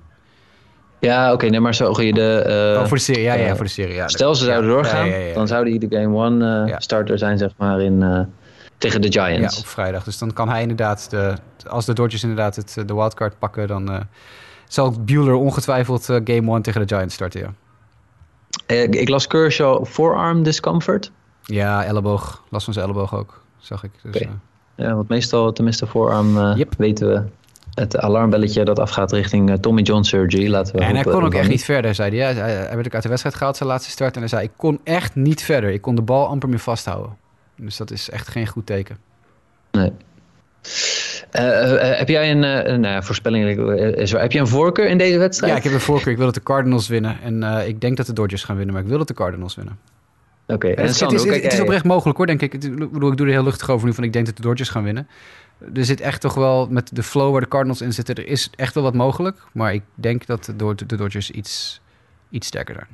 Ja, oké, nee, maar zo je de. eh, oh, voor de serie. Ja, ja, eh, voor de serie. Ja, stel ze ja, zouden doorgaan, ja, ja, ja. dan zou die de game one eh, Ja. starter zijn, zeg maar, in, tegen de Ja, Giants. op vrijdag. Dus dan kan hij inderdaad, de, als de Dodgers inderdaad het, de wildcard pakken, dan zal Bueller ongetwijfeld game one tegen de Giants starten, ja. Eh, ik las Kershaw forearm discomfort. Ja, elleboog. Last van zijn elleboog ook, zag ik. Dus, Ja, want meestal, tenminste forearm, eh, Yep. weten we het alarmbelletje dat afgaat richting eh, Tommy John surgery. Laten we en hij kon ook echt niet verder, zei hij. Hij, hij werd ook uit de wedstrijd gehaald, zijn laatste start. En hij zei, ik kon echt niet verder. Ik kon de bal amper meer vasthouden. Dus dat is echt geen goed teken. Nee. Eh, heb jij een, een nou voorspelling? is er- heb je een voorkeur in deze wedstrijd? Ja, ik heb een voorkeur. Ik wil dat de Cardinals winnen. En ik denk dat de Dodgers gaan winnen, maar ik wil dat de Cardinals winnen. Oké, en het, is, het, is oprecht mogelijk hoor, denk ik. Het- Ik bedoel, ik doe er heel luchtig over nu van ik denk dat de Dodgers gaan winnen. Er zit echt toch wel, met de flow waar de Cardinals in zitten, er is echt wel wat mogelijk. Maar ik denk dat de, de Dodgers iets, iets sterker zijn.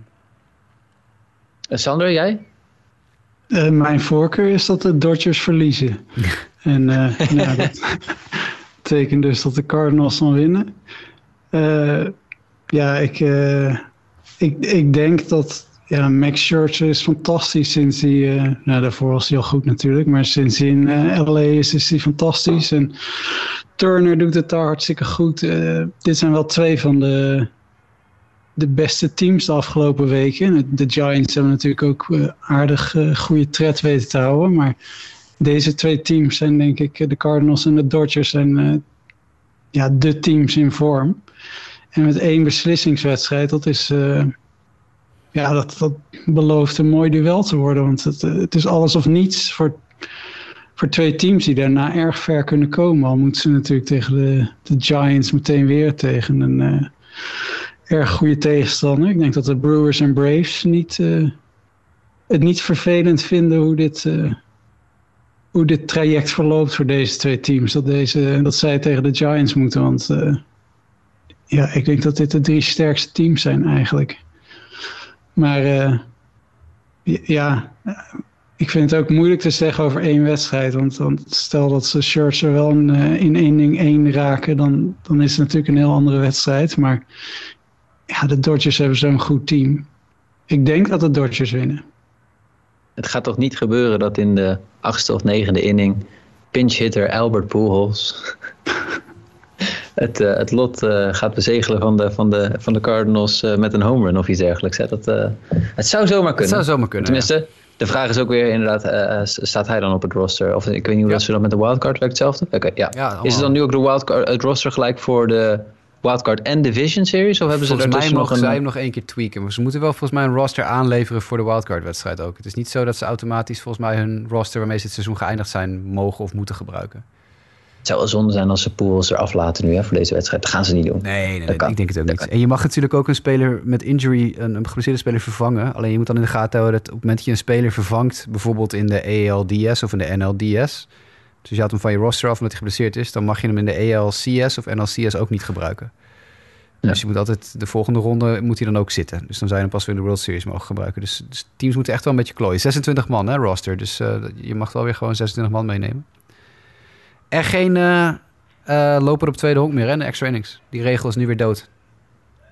Sander, jij? Eh, mijn voorkeur is dat de Dodgers verliezen. en eh, nou, dat betekent dus dat de Cardinals dan winnen. Eh, ja, ik, eh, ik, ik denk dat ja, Max Scherzer is fantastisch sinds hij... eh, nou, daarvoor was hij al goed natuurlijk. Maar sinds hij in eh, LA is, is hij fantastisch. En Turner doet het daar hartstikke goed. Eh, dit zijn wel twee van de de beste teams de afgelopen weken. De Giants hebben natuurlijk ook aardig goede tred weten te houden. Maar deze twee teams zijn denk ik, de Cardinals en de Dodgers zijn ja, de teams in vorm. En met één beslissingswedstrijd, dat is... eh, ja, dat, dat belooft een mooi duel te worden. Want het, eh, het is alles of niets voor, voor twee teams die daarna erg ver kunnen komen. Al moeten ze natuurlijk tegen de, de Giants meteen weer tegen een, eh, erg goede tegenstander. Ik denk dat de Brewers en Braves niet, uh, het niet vervelend vinden hoe dit, uh, hoe dit traject verloopt voor deze twee teams. Dat, deze, dat zij tegen de Giants moeten. Want ja, ik denk dat dit de drie sterkste teams zijn eigenlijk. Maar ja, ik vind het ook moeilijk te zeggen over één wedstrijd. Want, stel dat ze Scherzer wel in, in één ding één raken, dan, dan is het natuurlijk een heel andere wedstrijd. Maar ja, de Dodgers hebben zo'n goed team. Ik denk dat de Dodgers winnen. Het gaat toch niet gebeuren dat in de achtste of negende inning pinch hitter Albert Pujols het, uh, het lot uh, gaat bezegelen van de, van de, van de Cardinals uh, met een home run of iets dergelijks. Hè? Dat, het zou zomaar kunnen. Het zou zomaar kunnen. Tenminste, ja. de vraag is ook weer inderdaad, staat hij dan op het roster? Of ik weet niet hoe dat ze dat met de wildcard werkt hetzelfde? Oké, okay, ja. ja is het dan nu ook de wildcard, het roster gelijk voor de wildcard en division series? Of hebben ze volgens mij mogen nog zij hem nog één keer tweaken. Maar ze moeten wel volgens mij een roster aanleveren voor de wildcard wedstrijd ook. Het is niet zo dat ze automatisch volgens mij hun roster waarmee ze het seizoen geëindigd zijn mogen of moeten gebruiken. Het zou wel zonde zijn als ze pools eraf laten nu hè, voor deze wedstrijd. Dat gaan ze niet doen. Nee, nee, nee ik denk het ook niet. En je mag natuurlijk ook een speler met injury, een, een geblesseerde speler vervangen. Alleen je moet dan in de gaten houden dat op het moment dat je een speler vervangt, bijvoorbeeld in de ALDS of in de NLDS, dus je haalt hem van je roster af omdat hij geblesseerd is, dan mag je hem in de ALCS of NLCS ook niet gebruiken. Ja. Dus je moet altijd de volgende ronde moet hij dan ook zitten. Dus dan zou je hem pas weer in de World Series mogen gebruiken. Dus, dus teams moeten echt wel een beetje klooien. 26 man, hè, roster. Dus uh, je mag wel weer gewoon 26 man meenemen. En geen uh, uh, loper op tweede honk meer, hè, de extra innings. Die regel is nu weer dood.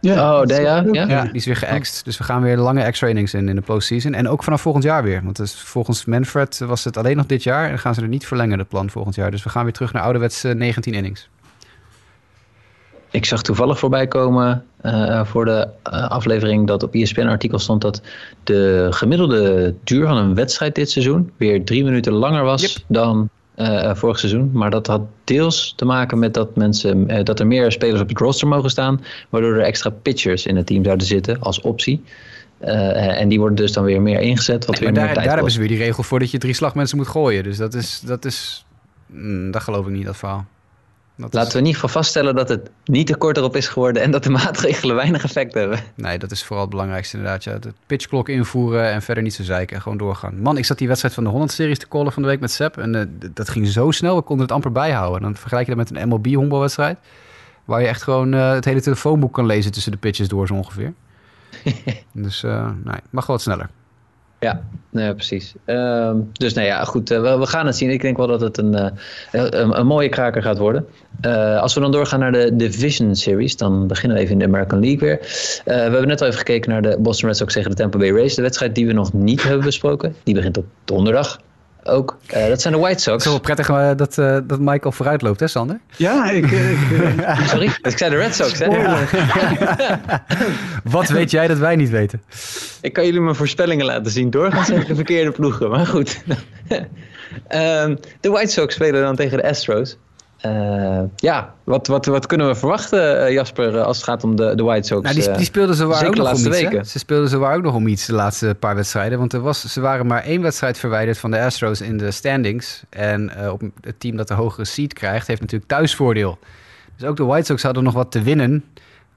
Ja, oh, de, ja, ja? ja, die is weer geëxt. Dus we gaan weer lange extra innings in in de postseason. En ook vanaf volgend jaar weer. Want dus volgens Manfred was het alleen nog dit jaar. En gaan ze er niet verlengen, het plan volgend jaar. Dus we gaan weer terug naar ouderwets 19 innings. Ik zag toevallig voorbij komen uh, voor de uh, aflevering dat op ESPN artikel stond dat de gemiddelde duur van een wedstrijd dit seizoen weer drie minuten langer was yep. dan uh, vorig seizoen. Maar dat had deels te maken met dat, mensen, dat er meer spelers op het roster mogen staan, waardoor er extra pitchers in het team zouden zitten als optie. en die worden dus dan weer meer ingezet. Wat nee, weer daar, daar hebben ze weer die regel voor dat je drie slagmensen moet gooien. Dus dat is, dat is, mm, dat geloof ik niet, dat verhaal. Dat Laten we in ieder geval vaststellen dat het niet te kort erop is geworden en dat de maatregelen weinig effect hebben. Nee, dat is vooral het belangrijkste inderdaad. Ja. De pitchklok invoeren en verder niet zo zeiken. Gewoon doorgaan. Man, ik zat die wedstrijd van de Holland-series te callen van de week met Sepp. En uh, dat ging zo snel, we konden het amper bijhouden. Dan vergelijk je dat met een MLB-honkbalwedstrijd. Waar je echt gewoon uh, het hele telefoonboek kan lezen tussen de pitches door zo ongeveer. dus uh, nee, mag wel wat sneller. Ja, nee, precies. Uh, dus nou ja, goed, uh, we, gaan het zien. Ik denk wel dat het een, uh, een, mooie kraker gaat worden. Uh, als we dan doorgaan naar de Division Series, dan beginnen we even in de American League weer. we hebben net al even gekeken naar de Boston Red Sox tegen de Tampa Bay Rays. De wedstrijd die we nog niet hebben besproken. Die begint op donderdag ook. Uh, dat zijn de White Sox. Het is wel prettig uh, dat, uh, dat Michael vooruit loopt, hè Sander? Ja, ik... ik Sorry, ik zei de Red Sox, hè? Wat weet jij dat wij niet weten? Ik kan jullie mijn voorspellingen laten zien. Doorgaans zijn de verkeerde ploegen, maar goed. um, de White Sox spelen dan tegen de Astros. Uh, ja, wat, wat, wat kunnen we verwachten, uh, Jasper, als het gaat om de, de White Sox? Nou, die, die speelden ze waar ook nog om iets. Ze speelden ze waar ook nog om iets de laatste paar wedstrijden. Want er was, ze waren maar één wedstrijd verwijderd van de Astros in de standings. En uh, op het team dat de hogere seed krijgt, heeft natuurlijk thuisvoordeel. Dus ook de White Sox hadden nog wat te winnen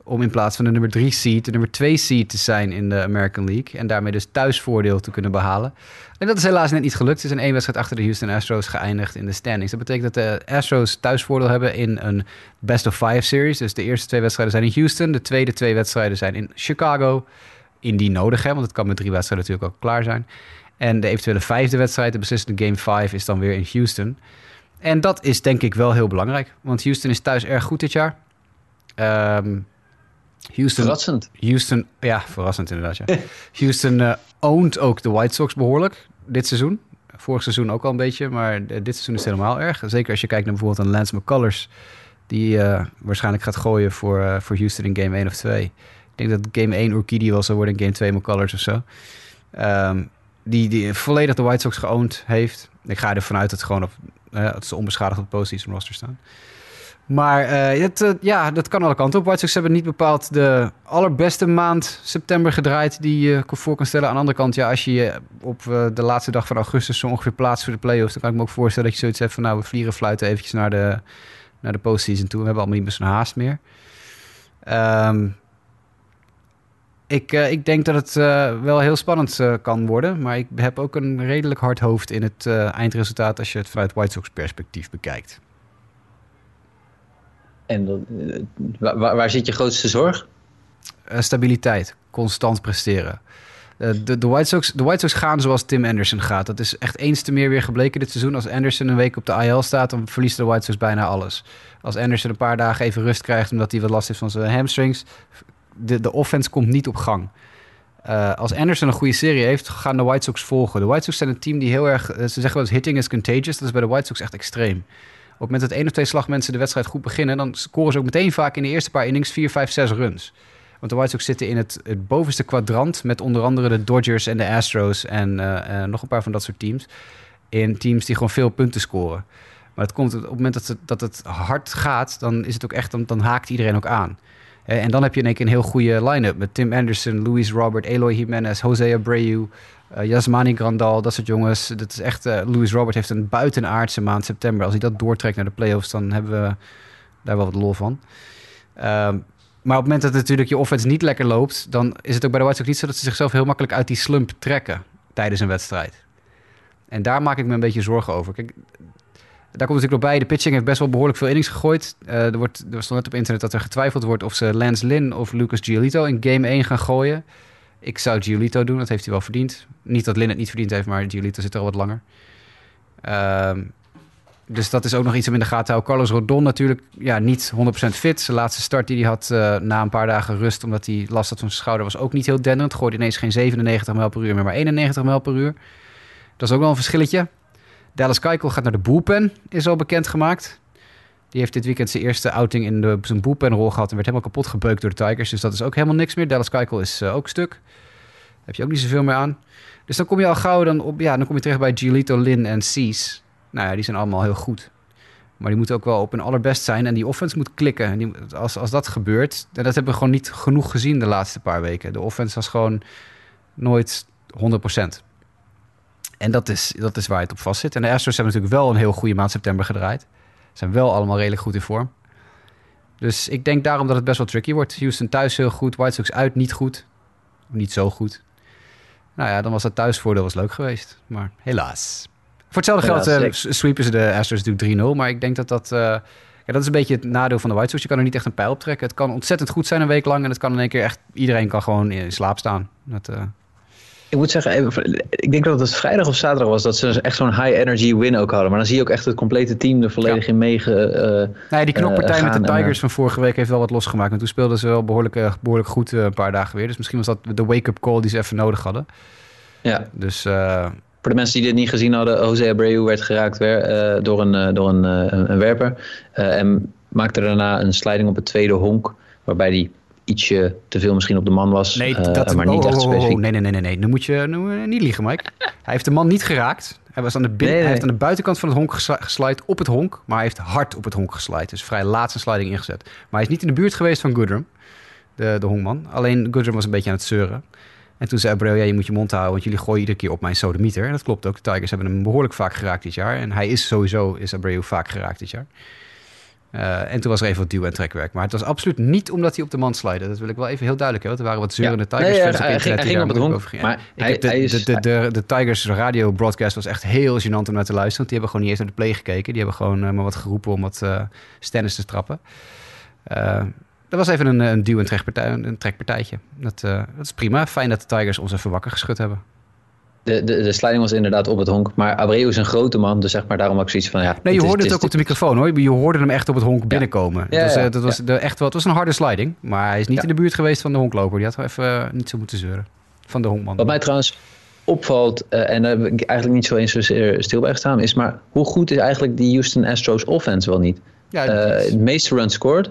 om in plaats van de nummer 3 seed de nummer 2 seed te zijn in de American League. En daarmee dus thuisvoordeel te kunnen behalen. En dat is helaas net niet gelukt. Ze zijn één wedstrijd achter de Houston Astros geëindigd in de standings. Dat betekent dat de Astros thuisvoordeel hebben in een best of five series. Dus de eerste twee wedstrijden zijn in Houston. De tweede twee wedstrijden zijn in Chicago. Indien nodig, hè, want het kan met drie wedstrijden natuurlijk ook klaar zijn. En de eventuele vijfde wedstrijd, de beslissende Game 5, is dan weer in Houston. En dat is denk ik wel heel belangrijk. Want Houston is thuis erg goed dit jaar. Um, Houston, verrassend. Houston, ja, verrassend inderdaad. Ja. Houston uh, owned ook de White Sox behoorlijk dit seizoen. Vorig seizoen ook al een beetje, maar dit seizoen is het helemaal erg. Zeker als je kijkt naar bijvoorbeeld een Lance McCullers... die uh, waarschijnlijk gaat gooien voor, uh, voor Houston in game 1 of 2. Ik denk dat game 1 Urquidy wel zou worden in game 2 McCullers of zo. Um, die, die volledig de White Sox geowned heeft. Ik ga ervan uit dat, gewoon op, dat ze onbeschadigd op de postseason roster staan. Maar uh, het, uh, ja, dat kan alle kanten op. White Sox hebben niet bepaald de allerbeste maand september gedraaid die je voor kan stellen. Aan de andere kant, ja, als je op uh, de laatste dag van augustus zo ongeveer plaatst voor de playoffs, dan kan ik me ook voorstellen dat je zoiets hebt van, nou, we vliegen fluiten eventjes naar de, naar de postseason toe. We hebben allemaal niet meer zo'n haast meer. Um, Ik, ik denk dat het wel heel spannend kan worden. Maar ik heb ook een redelijk hard hoofd in het eindresultaat als je het vanuit White Sox perspectief bekijkt. En waar, waar, zit je grootste zorg? stabiliteit, constant presteren. de, de, White Sox, de White Sox gaan zoals Tim Anderson gaat. Dat is echt eens te meer weer gebleken dit seizoen. Als Anderson een week op de IL staat, dan verliest de White Sox bijna alles. Als Anderson een paar dagen even rust krijgt omdat hij wat last heeft van zijn hamstrings, de, de offense komt niet op gang. Als Anderson een goede serie heeft, gaan de White Sox volgen. De White Sox zijn een team die heel erg... Ze zeggen wel eens hitting is contagious. Dat is bij de White Sox echt extreem. Op het moment dat één of twee slagmensen de wedstrijd goed beginnen... dan scoren ze ook meteen vaak in de eerste paar innings 4, 5, 6 runs. Want de White Sox zitten in het, het bovenste kwadrant... met onder andere de Dodgers en de Astros... en uh, uh, nog een paar van dat soort teams. In teams die gewoon veel punten scoren. Maar het komt op het moment dat het, dat het hard gaat... dan is het ook echt... dan, dan haakt iedereen ook aan. En dan heb je in één keer een heel goede line-up met Tim Anderson, Luis Robert, Eloy Jimenez, Jose Abreu, uh, Yasmani Grandal, dat soort jongens. Dat is echt, uh, Luis Robert heeft een buitenaardse maand september. Als hij dat doortrekt naar de playoffs, dan hebben we daar wel wat lol van. Um, maar op het moment dat natuurlijk je offense niet lekker loopt, dan is het ook bij de White Sox niet zo dat ze zichzelf heel makkelijk uit die slump trekken tijdens een wedstrijd. En daar maak ik me een beetje zorgen over. Kijk, daar komt natuurlijk nog bij. De pitching heeft best wel behoorlijk veel innings gegooid. Uh, er, wordt, er stond net op internet dat er getwijfeld wordt of ze Lance Lynn of Lucas Giolito in game 1 gaan gooien. Ik zou Giolito doen, dat heeft hij wel verdiend. Niet dat Lynn het niet verdiend heeft, maar Giolito zit er al wat langer. Uh, dus dat is ook nog iets om in de gaten te houden. Carlos Rodon natuurlijk ja, niet 100% fit. Zijn laatste start die hij had uh, na een paar dagen rust... omdat hij last had van zijn schouder, was ook niet heel denderend. Gooide ineens geen 97 mijl per uur, maar maar 91 mijl per uur. Dat is ook wel een verschilletje. Dallas Keuchel gaat naar de bullpen, is al bekendgemaakt. Die heeft dit weekend zijn eerste outing in de, zijn bullpenrol gehad... en werd helemaal kapot gebeukt door de Tigers. Dus dat is ook helemaal niks meer. Dallas Keuchel is uh, ook stuk. Daar heb je ook niet zoveel meer aan. Dus dan kom je al gauw dan op... Ja, dan kom je terecht bij Giolito, Lin en Cease. Nou ja, die zijn allemaal heel goed. Maar die moeten ook wel op hun allerbest zijn. En die offense moet klikken. En als, als dat gebeurt... En dat hebben we gewoon niet genoeg gezien de laatste paar weken. De offense was gewoon nooit 100%. En dat is, dat is waar het op vast zit. En de Astros hebben natuurlijk wel een heel goede maand september gedraaid. Zijn wel allemaal redelijk goed in vorm. Dus ik denk daarom dat het best wel tricky wordt. Houston thuis heel goed, White Sox uit niet goed. Niet zo goed. Nou ja, dan was dat thuisvoordeel was leuk geweest. Maar helaas. Voor hetzelfde geld uh, sweepen ze de Astros natuurlijk 3-0. Maar ik denk dat dat... Uh, ja, dat is een beetje het nadeel van de White Sox. Je kan er niet echt een pijl op trekken. Het kan ontzettend goed zijn een week lang. En het kan in één keer echt... Iedereen kan gewoon in slaap staan. Dat, uh, ik moet zeggen, ik denk dat het vrijdag of zaterdag was dat ze echt zo'n high energy win ook hadden. Maar dan zie je ook echt het complete team er volledig in meege. Uh, nee, die knokpartij uh, met de Tigers van vorige week heeft wel wat losgemaakt. En toen speelden ze wel behoorlijk, uh, behoorlijk goed een paar dagen weer. Dus misschien was dat de wake-up call die ze even nodig hadden. Ja. Dus. voor de mensen die dit niet gezien hadden, Jose Abreu werd geraakt weer, door, een, door een, een werper. en maakte daarna een sliding op het tweede honk. Waarbij die ietsje te veel misschien op de man was. Nee, uh, dat, maar niet oh, echt oh, specifiek. Oh, nee, nee, nee, nee, nee. Nu moet je nu, niet liegen, Mike. hij heeft de man niet geraakt. Hij, was aan de binnen, nee, hij heeft aan de buitenkant van het honk geslide op het honk. Maar hij heeft hard op het honk geslide. Dus vrij laat zijn sliding ingezet. Maar hij is niet in de buurt geweest van Goodrum, de, de honkman. Alleen Goodrum was een beetje aan het zeuren. En toen zei Abreu, ja, je moet je mond houden, want jullie gooien iedere keer op mijn sodemieter. En dat klopt ook. De Tigers hebben hem behoorlijk vaak geraakt dit jaar. En hij is sowieso, is Abreu vaak geraakt dit jaar. Uh, en toen was er even wat duw- en trekwerk. Maar het was absoluut niet omdat hij op de man slide. Dat wil ik wel even heel duidelijk hebben. Er waren wat zeurende ja. Tigers nee, ja, hij ging op het. Maar hij, de, hij is, de, de, de, de, Tigers radio broadcast was echt heel gênant om naar te luisteren. Want die hebben gewoon niet eens naar de play gekeken. Die hebben gewoon uh, maar wat geroepen om wat uh, stennis te trappen. dat was even een, een duw- en trekpartij, een trekpartijtje. Dat, dat is prima. Fijn dat de Tigers ons even wakker geschud hebben. De, de, de sliding was inderdaad op het honk. Maar Abreu is een grote man, dus zeg maar daarom ook zoiets van... Ja, nee, je hoorde het, het ook op de microfoon hoor. Je hoorde hem echt op het honk binnenkomen. Ja. Dus, uh, dat was de, echt wel, het was een harde sliding. Maar hij is niet in de buurt geweest van de honkloper. Die had wel even uh, niet zo moeten zeuren. Van de honkman. Wat mij trouwens opvalt, uh, en daar heb ik eigenlijk niet zo eens zozeer stil bij gestaan... is maar hoe goed is eigenlijk die Houston Astros offense wel niet? Ja, het meeste runs scored.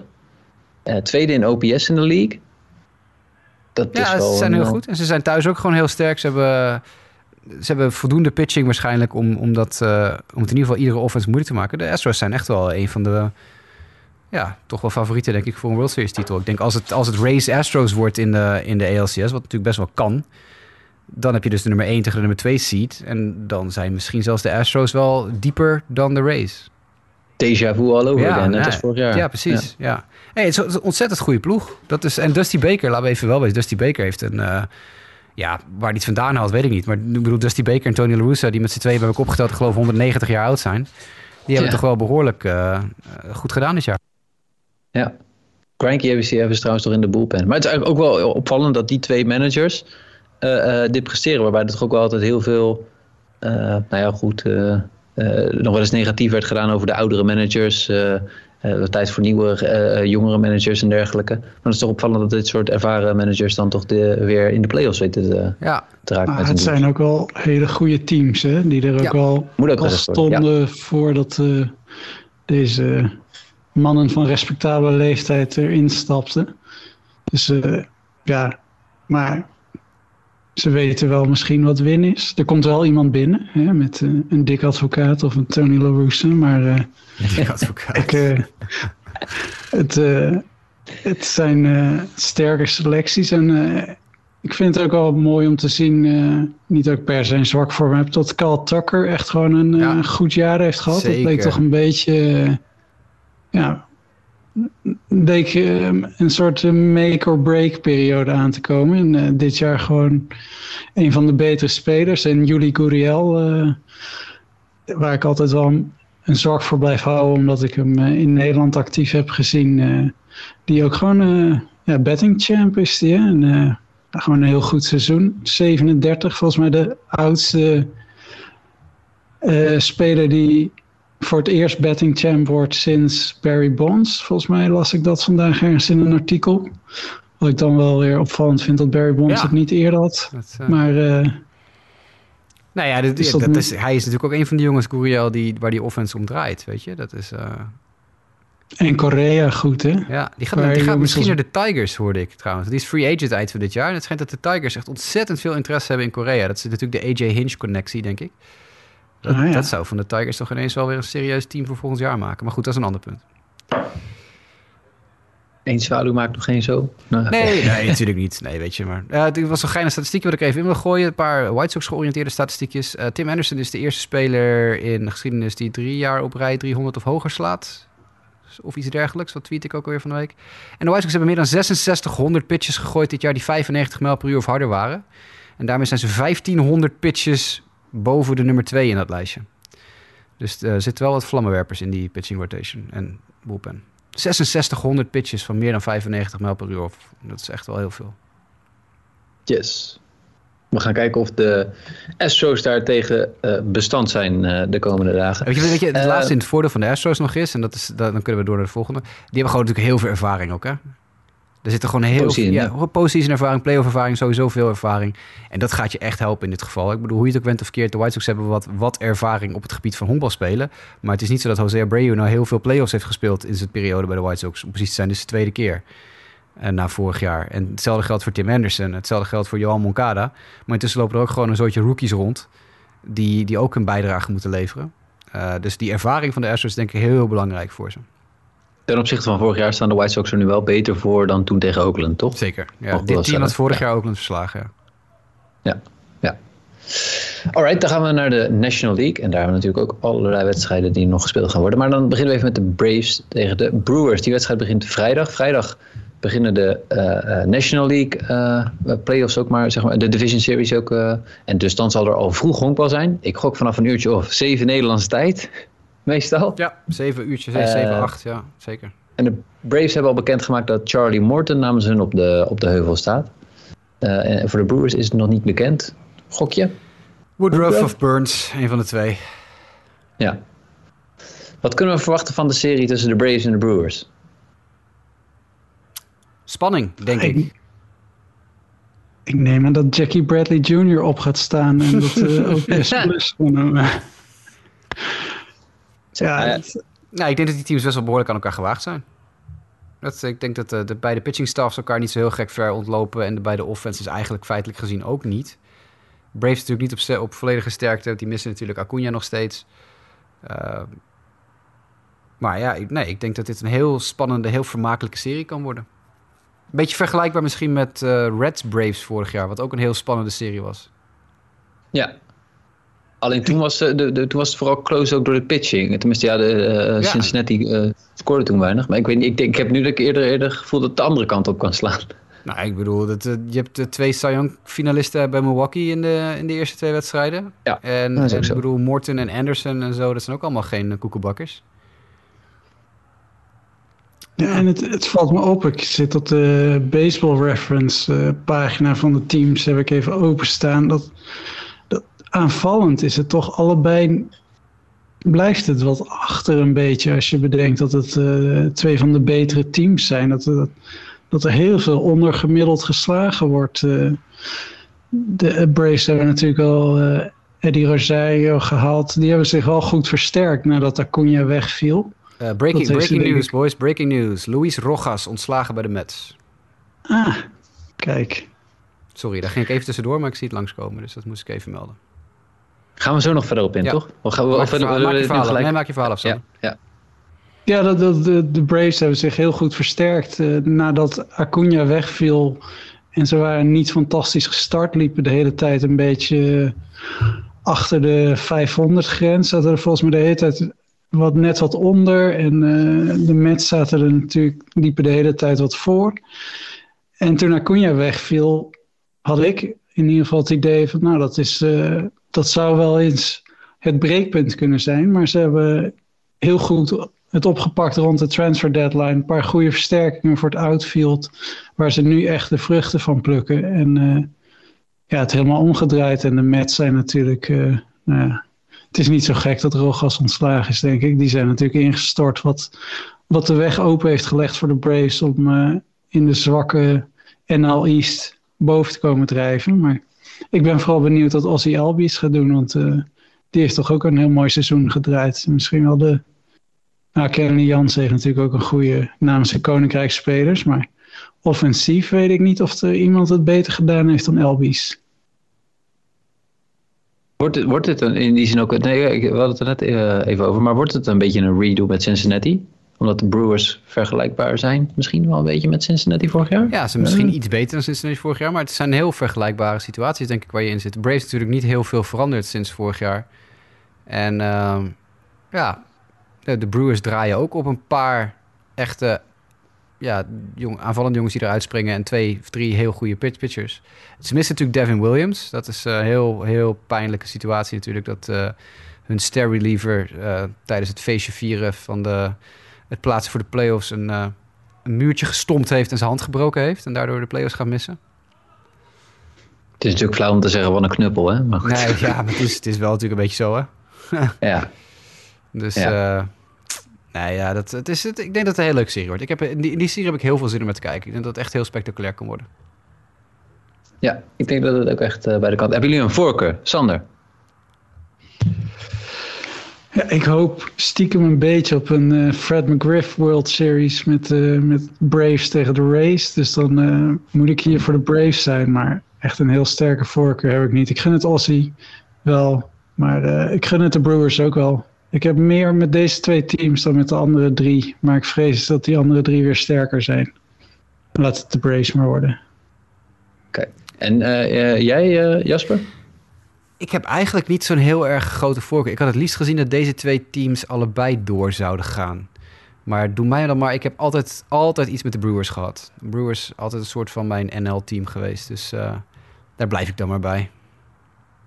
tweede in OPS in de league. Dat ja, is wel ze zijn heel goed. En ze zijn thuis ook gewoon heel sterk. Ze hebben ze hebben voldoende pitching waarschijnlijk om, om, dat, uh, om het in ieder geval iedere offense moeilijk te maken. De Astros zijn echt wel een van de, ja, toch wel favorieten denk ik voor een World Series titel. Ik denk als het, als het Race Astros wordt in de, in de ALCS, wat natuurlijk best wel kan, dan heb je dus de nummer 1 tegen de nummer 2 seed. En dan zijn misschien zelfs de Astros wel dieper dan de Rays. Déjà vu all over again, net ja, als vorig jaar. Ja, precies. Ja. Hey, het, is, het is een ontzettend goede ploeg. Dat is, en Dusty Baker, laten we even wel weten. Dusty Baker heeft een... eh, ja, waar hij het vandaan haalt, weet ik niet. Maar ik bedoel, Dusty Baker en Tony La Russa... die met z'n tweeën bij elkaar opgeteld, ik geloof 190 jaar oud zijn... die hebben toch wel behoorlijk eh, eh, goed gedaan dit jaar. Ja. Cranky ABC hebben ze trouwens toch in de bullpen. Maar het is eigenlijk ook wel opvallend dat die twee managers eh, dit presteren. Waarbij er toch ook wel altijd heel veel, nou ja goed, nog wel eens negatief werd gedaan over de oudere managers. Eh eh, tijd voor nieuwe, eh, jongere managers en dergelijke. Maar het is toch opvallend dat dit soort ervaren managers dan toch de, weer in de playoffs weten te, Ja, te raken. Maar met het zijn ook wel hele goede teams, hè? Die er ook Ja. al, Moet ook al stonden voordat eh, deze mannen van respectabele leeftijd erin stapten. Dus eh, ja, maar ze weten wel misschien wat win is. Er komt wel iemand binnen, hè, met eh, een dik advocaat of een Tony La Russa, maar... eh, die advocaat. ik, eh, het, het zijn sterke selecties. En ik vind het ook wel mooi om te zien, niet dat ik per se een zwak voor me heb, dat Carl Tucker echt gewoon een Ja. goed jaar heeft gehad. Zeker. leek toch een beetje, ja, leek eh, een soort eh, make-or-break periode aan te komen. En eh, dit jaar gewoon een van de betere spelers. En Juli Guriel, eh, waar ik altijd wel een zorg voor blijf houden, omdat ik hem in Nederland actief heb gezien. die ook gewoon ja, betting champ is. Die, hè? en, gewoon een heel goed seizoen. 37, volgens mij de oudste speler die voor het eerst betting champ wordt sinds Barry Bonds. Volgens mij las ik dat vandaag ergens in een artikel. Wat ik dan wel weer opvallend vind dat Barry Bonds Ja. het niet eerder had. Dat, eh, Maar eh, nou ja, dit, is dat is, hij is natuurlijk ook een van die jongens, Guriel, die, waar die offense om draait. Weet je, dat is... eh, en Korea goed, hè? Ja, die gaat, die gaat misschien als- naar de Tigers, hoorde ik trouwens. Die is free agent eind van dit jaar. En het schijnt dat de Tigers echt ontzettend veel interesse hebben in Korea. Dat is natuurlijk de AJ Hinch-connectie, denk ik. Dat, Ah, ja. dat zou van de Tigers toch ineens wel weer een serieus team voor volgend jaar maken. Maar goed, dat is een ander punt. Eén zwaluw maakt nog geen zo. Nou, Nee, nee, natuurlijk niet. Nee, weet je maar. Het was een geinig statistiek wat ik even in wil gooien. Een paar White Sox georiënteerde statistiekjes. Eh, Tim Anderson is de eerste speler in de geschiedenis die drie jaar op rij 300 of hoger slaat. Of iets dergelijks. Dat tweet ik ook alweer van de week. En de White Sox hebben meer dan 6600 pitches gegooid dit jaar die 95 mijl per uur of harder waren. En daarmee zijn ze 1500 pitches boven de nummer 2 in dat lijstje. Dus er zitten wel wat vlammenwerpers in die pitching rotation en bullpen. 6600 pitches van meer dan 95 mijl per uur. Dat is echt wel heel veel. Yes. We gaan kijken of de Astros daar tegen eh, bestand zijn eh, de komende dagen. Weet je, weet je het Eh, laatste in het voordeel van de Astros nog is, en dat is, dan kunnen we door naar de volgende. Die hebben gewoon natuurlijk heel veel ervaring ook, hè? Er zit er gewoon heel veel ja, postseason ervaring, playoff ervaring, sowieso veel ervaring. En dat gaat je echt helpen in dit geval. Ik bedoel, hoe je het ook went of keert, de White Sox hebben wat, wat ervaring op het gebied van honkbal spelen. Maar het is niet zo dat Jose Abreu nou heel veel playoffs heeft gespeeld in zijn periode bij de White Sox. Om precies te zijn, dit is de tweede keer. En na vorig jaar. En hetzelfde geldt voor Tim Anderson. Hetzelfde geldt voor Johan Moncada. Maar intussen lopen er ook gewoon een soortje rookies rond. Die, die ook een bijdrage moeten leveren. Uh, dus die ervaring van de Astros is denk ik heel belangrijk voor ze. Ten opzichte van vorig jaar staan de White Sox er nu wel beter voor dan toen tegen Oakland, toch? Zeker. Ja, dit team had vorig Ja. jaar Oakland verslagen. Ja. Ja, ja. Alright, dan gaan we naar de National League. En daar hebben we natuurlijk ook allerlei wedstrijden die nog gespeeld gaan worden. Maar dan beginnen we even met de Braves tegen de Brewers. Die wedstrijd begint vrijdag. Vrijdag beginnen de eh, eh, National League eh, playoffs ook maar, zeg maar, de Division Series ook. en dus dan zal er al vroeg honkbal zijn. Ik gok vanaf een uurtje of zeven Nederlandse tijd, meestal. ja, zeven uurtjes, Eh, zeven, acht, ja, zeker. En de Braves hebben al bekendgemaakt dat Charlie Morton namens hun op de, op de heuvel staat. Eh, en voor de Brewers is het nog niet bekend. Gokje? Woodruff of Burns, een van de twee. Ja. Wat kunnen we verwachten van de serie tussen de Braves en de Brewers? Spanning, denk ik. Ik, ik neem aan dat Jackie Bradley Jr. op gaat staan en dat uh, OPS Plus van hem. Eh. ja, Eh, Nou, ik denk dat die teams best wel behoorlijk aan elkaar gewaagd zijn. Dat, ik denk dat de, de beide pitching staffs elkaar niet zo heel gek ver ontlopen. En de beide offenses eigenlijk feitelijk gezien ook niet. Braves natuurlijk niet op, op volledige sterkte. Die missen natuurlijk Acuna nog steeds. Uh, maar ja, ik, nee, ik denk dat dit een heel spannende, heel vermakelijke serie kan worden. Een beetje vergelijkbaar misschien met uh, Reds Braves vorig jaar. Wat ook een heel spannende serie was. Ja. Alleen toen was, de, de, toen was het vooral close ook door de pitching. Tenminste, ja, de, uh, Ja. Cincinnati eh, scoorde toen weinig. Maar ik, weet niet, ik, denk, ik heb nu dat ik eerder, eerder gevoel dat het de andere kant op kan slaan. Nou, ik bedoel, dat, eh, je hebt de twee Cy Young finalisten bij Milwaukee in de, in de eerste twee wedstrijden. Ja, En, dat is ook en zo. ik bedoel, Morton en Anderson en zo, dat zijn ook allemaal geen koekenbakkers. Ja, en het, het valt me op. Ik zit op de baseball reference eh, pagina van de teams. Heb ik even openstaan. Dat aanvallend is het toch allebei. Blijft het wat achter een beetje als je bedenkt dat het eh, twee van de betere teams zijn. Dat, dat, dat er heel veel ondergemiddeld geslagen wordt. eh. de Braves hebben natuurlijk al eh, Eddie Rosario gehaald. Die hebben zich wel goed versterkt nadat Acuna wegviel. Uh, breaking breaking news, ik. boys. Breaking news. Luis Rojas ontslagen bij de Mets. Ah, kijk. Sorry, daar ging ik even tussendoor, maar ik zie het langskomen. Dus dat moest ik even melden. Gaan we zo nog verder op in, Ja. toch? Of gaan we, Maak of je verhaal, maak je verhaal gelijk? Nee, maak je verhaal af, ja, ja. Ja, dat, dat, de, de Braves hebben zich heel goed versterkt eh, nadat Acuna wegviel. En ze waren niet fantastisch gestart, liepen de hele tijd een beetje achter de 500 grens. Zaten er volgens mij de hele tijd wat, net wat onder. En eh, de Mets zaten er natuurlijk, liepen de hele tijd wat voor. En toen Acuna wegviel, had ik in ieder geval het idee van, nou, dat, is, eh, dat zou wel eens het breekpunt kunnen zijn. Maar ze hebben heel goed het opgepakt rond de transfer deadline. Een paar goede versterkingen voor het outfield, waar ze nu echt de vruchten van plukken. En eh, ja, het helemaal omgedraaid. En de Mets zijn natuurlijk, eh, nou ja, het is niet zo gek dat Rogas ontslagen is, denk ik. Die zijn natuurlijk ingestort, wat, wat de weg open heeft gelegd voor de Braves om eh, in de zwakke NL East boven te komen drijven. Maar ik ben vooral benieuwd wat Ozzy Albies gaat doen, want eh, die heeft toch ook een heel mooi seizoen gedraaid. Misschien wel de nou, Kenny Jans heeft natuurlijk ook een goede namens de Koninkrijksspelers. Maar offensief weet ik niet of er iemand het beter gedaan heeft dan Elbies. Wordt het, wordt het in die zin ook... Nee, ik- hadden het er net eh, even over. Maar wordt het een beetje een redo met Cincinnati? Omdat de Brewers vergelijkbaar zijn. Misschien wel een beetje met Cincinnati vorig jaar? Ja, ze zijn misschien iets beter dan Cincinnati vorig jaar. Maar het zijn heel vergelijkbare situaties, denk ik, waar je in zit. De Braves natuurlijk niet heel veel veranderd sinds vorig jaar. En ehm, ja, de, Brewers draaien ook op een paar echte ja, jong, aanvallende jongens die eruit springen. En twee of drie heel goede pitch pitchers. Ze missen natuurlijk Devin Williams. Dat is een heel, heel pijnlijke situatie natuurlijk. Dat eh, hun ster reliever eh, tijdens het feestje vieren van de, het plaatsen voor de playoffs... een, eh, een muurtje gestompt heeft en zijn hand gebroken heeft. En daardoor de playoffs gaat missen. Het is natuurlijk flauw om te zeggen wat een knuppel, hè? Maar goed. Nee, ja, maar het is, het is wel natuurlijk een beetje zo, hè? Ja. Dus, Ja. nee, ja, dat, het is, het, ik denk dat het een hele leuke serie wordt. Ik heb, in, die, in die serie heb ik heel veel zin om te kijken. Ik denk dat het echt heel spectaculair kan worden. ja, ik denk dat het ook echt eh, bij de kant... Hebben jullie een voorkeur? Sander? Ja, ik hoop stiekem een beetje op een eh, Fred McGriff World Series met, eh, met Braves tegen de Rays. Dus dan eh, moet ik hier voor de Braves zijn. Maar echt een heel sterke voorkeur heb ik niet. Ik gun het Aussie wel, maar ik gun het de Brewers ook wel. Ik heb meer met deze twee teams dan met de andere drie. Maar ik vrees dat die andere drie weer sterker zijn. Laat het de Braves maar worden. Oké. En jij, Jasper? Ik heb eigenlijk niet zo'n heel erg grote voorkeur. Ik had het liefst gezien dat deze twee teams allebei door zouden gaan. Maar doe mij dan maar. Ik heb altijd, altijd iets met de Brewers gehad. De Brewers altijd een soort van mijn NL-team geweest. Dus eh, daar blijf ik dan maar bij.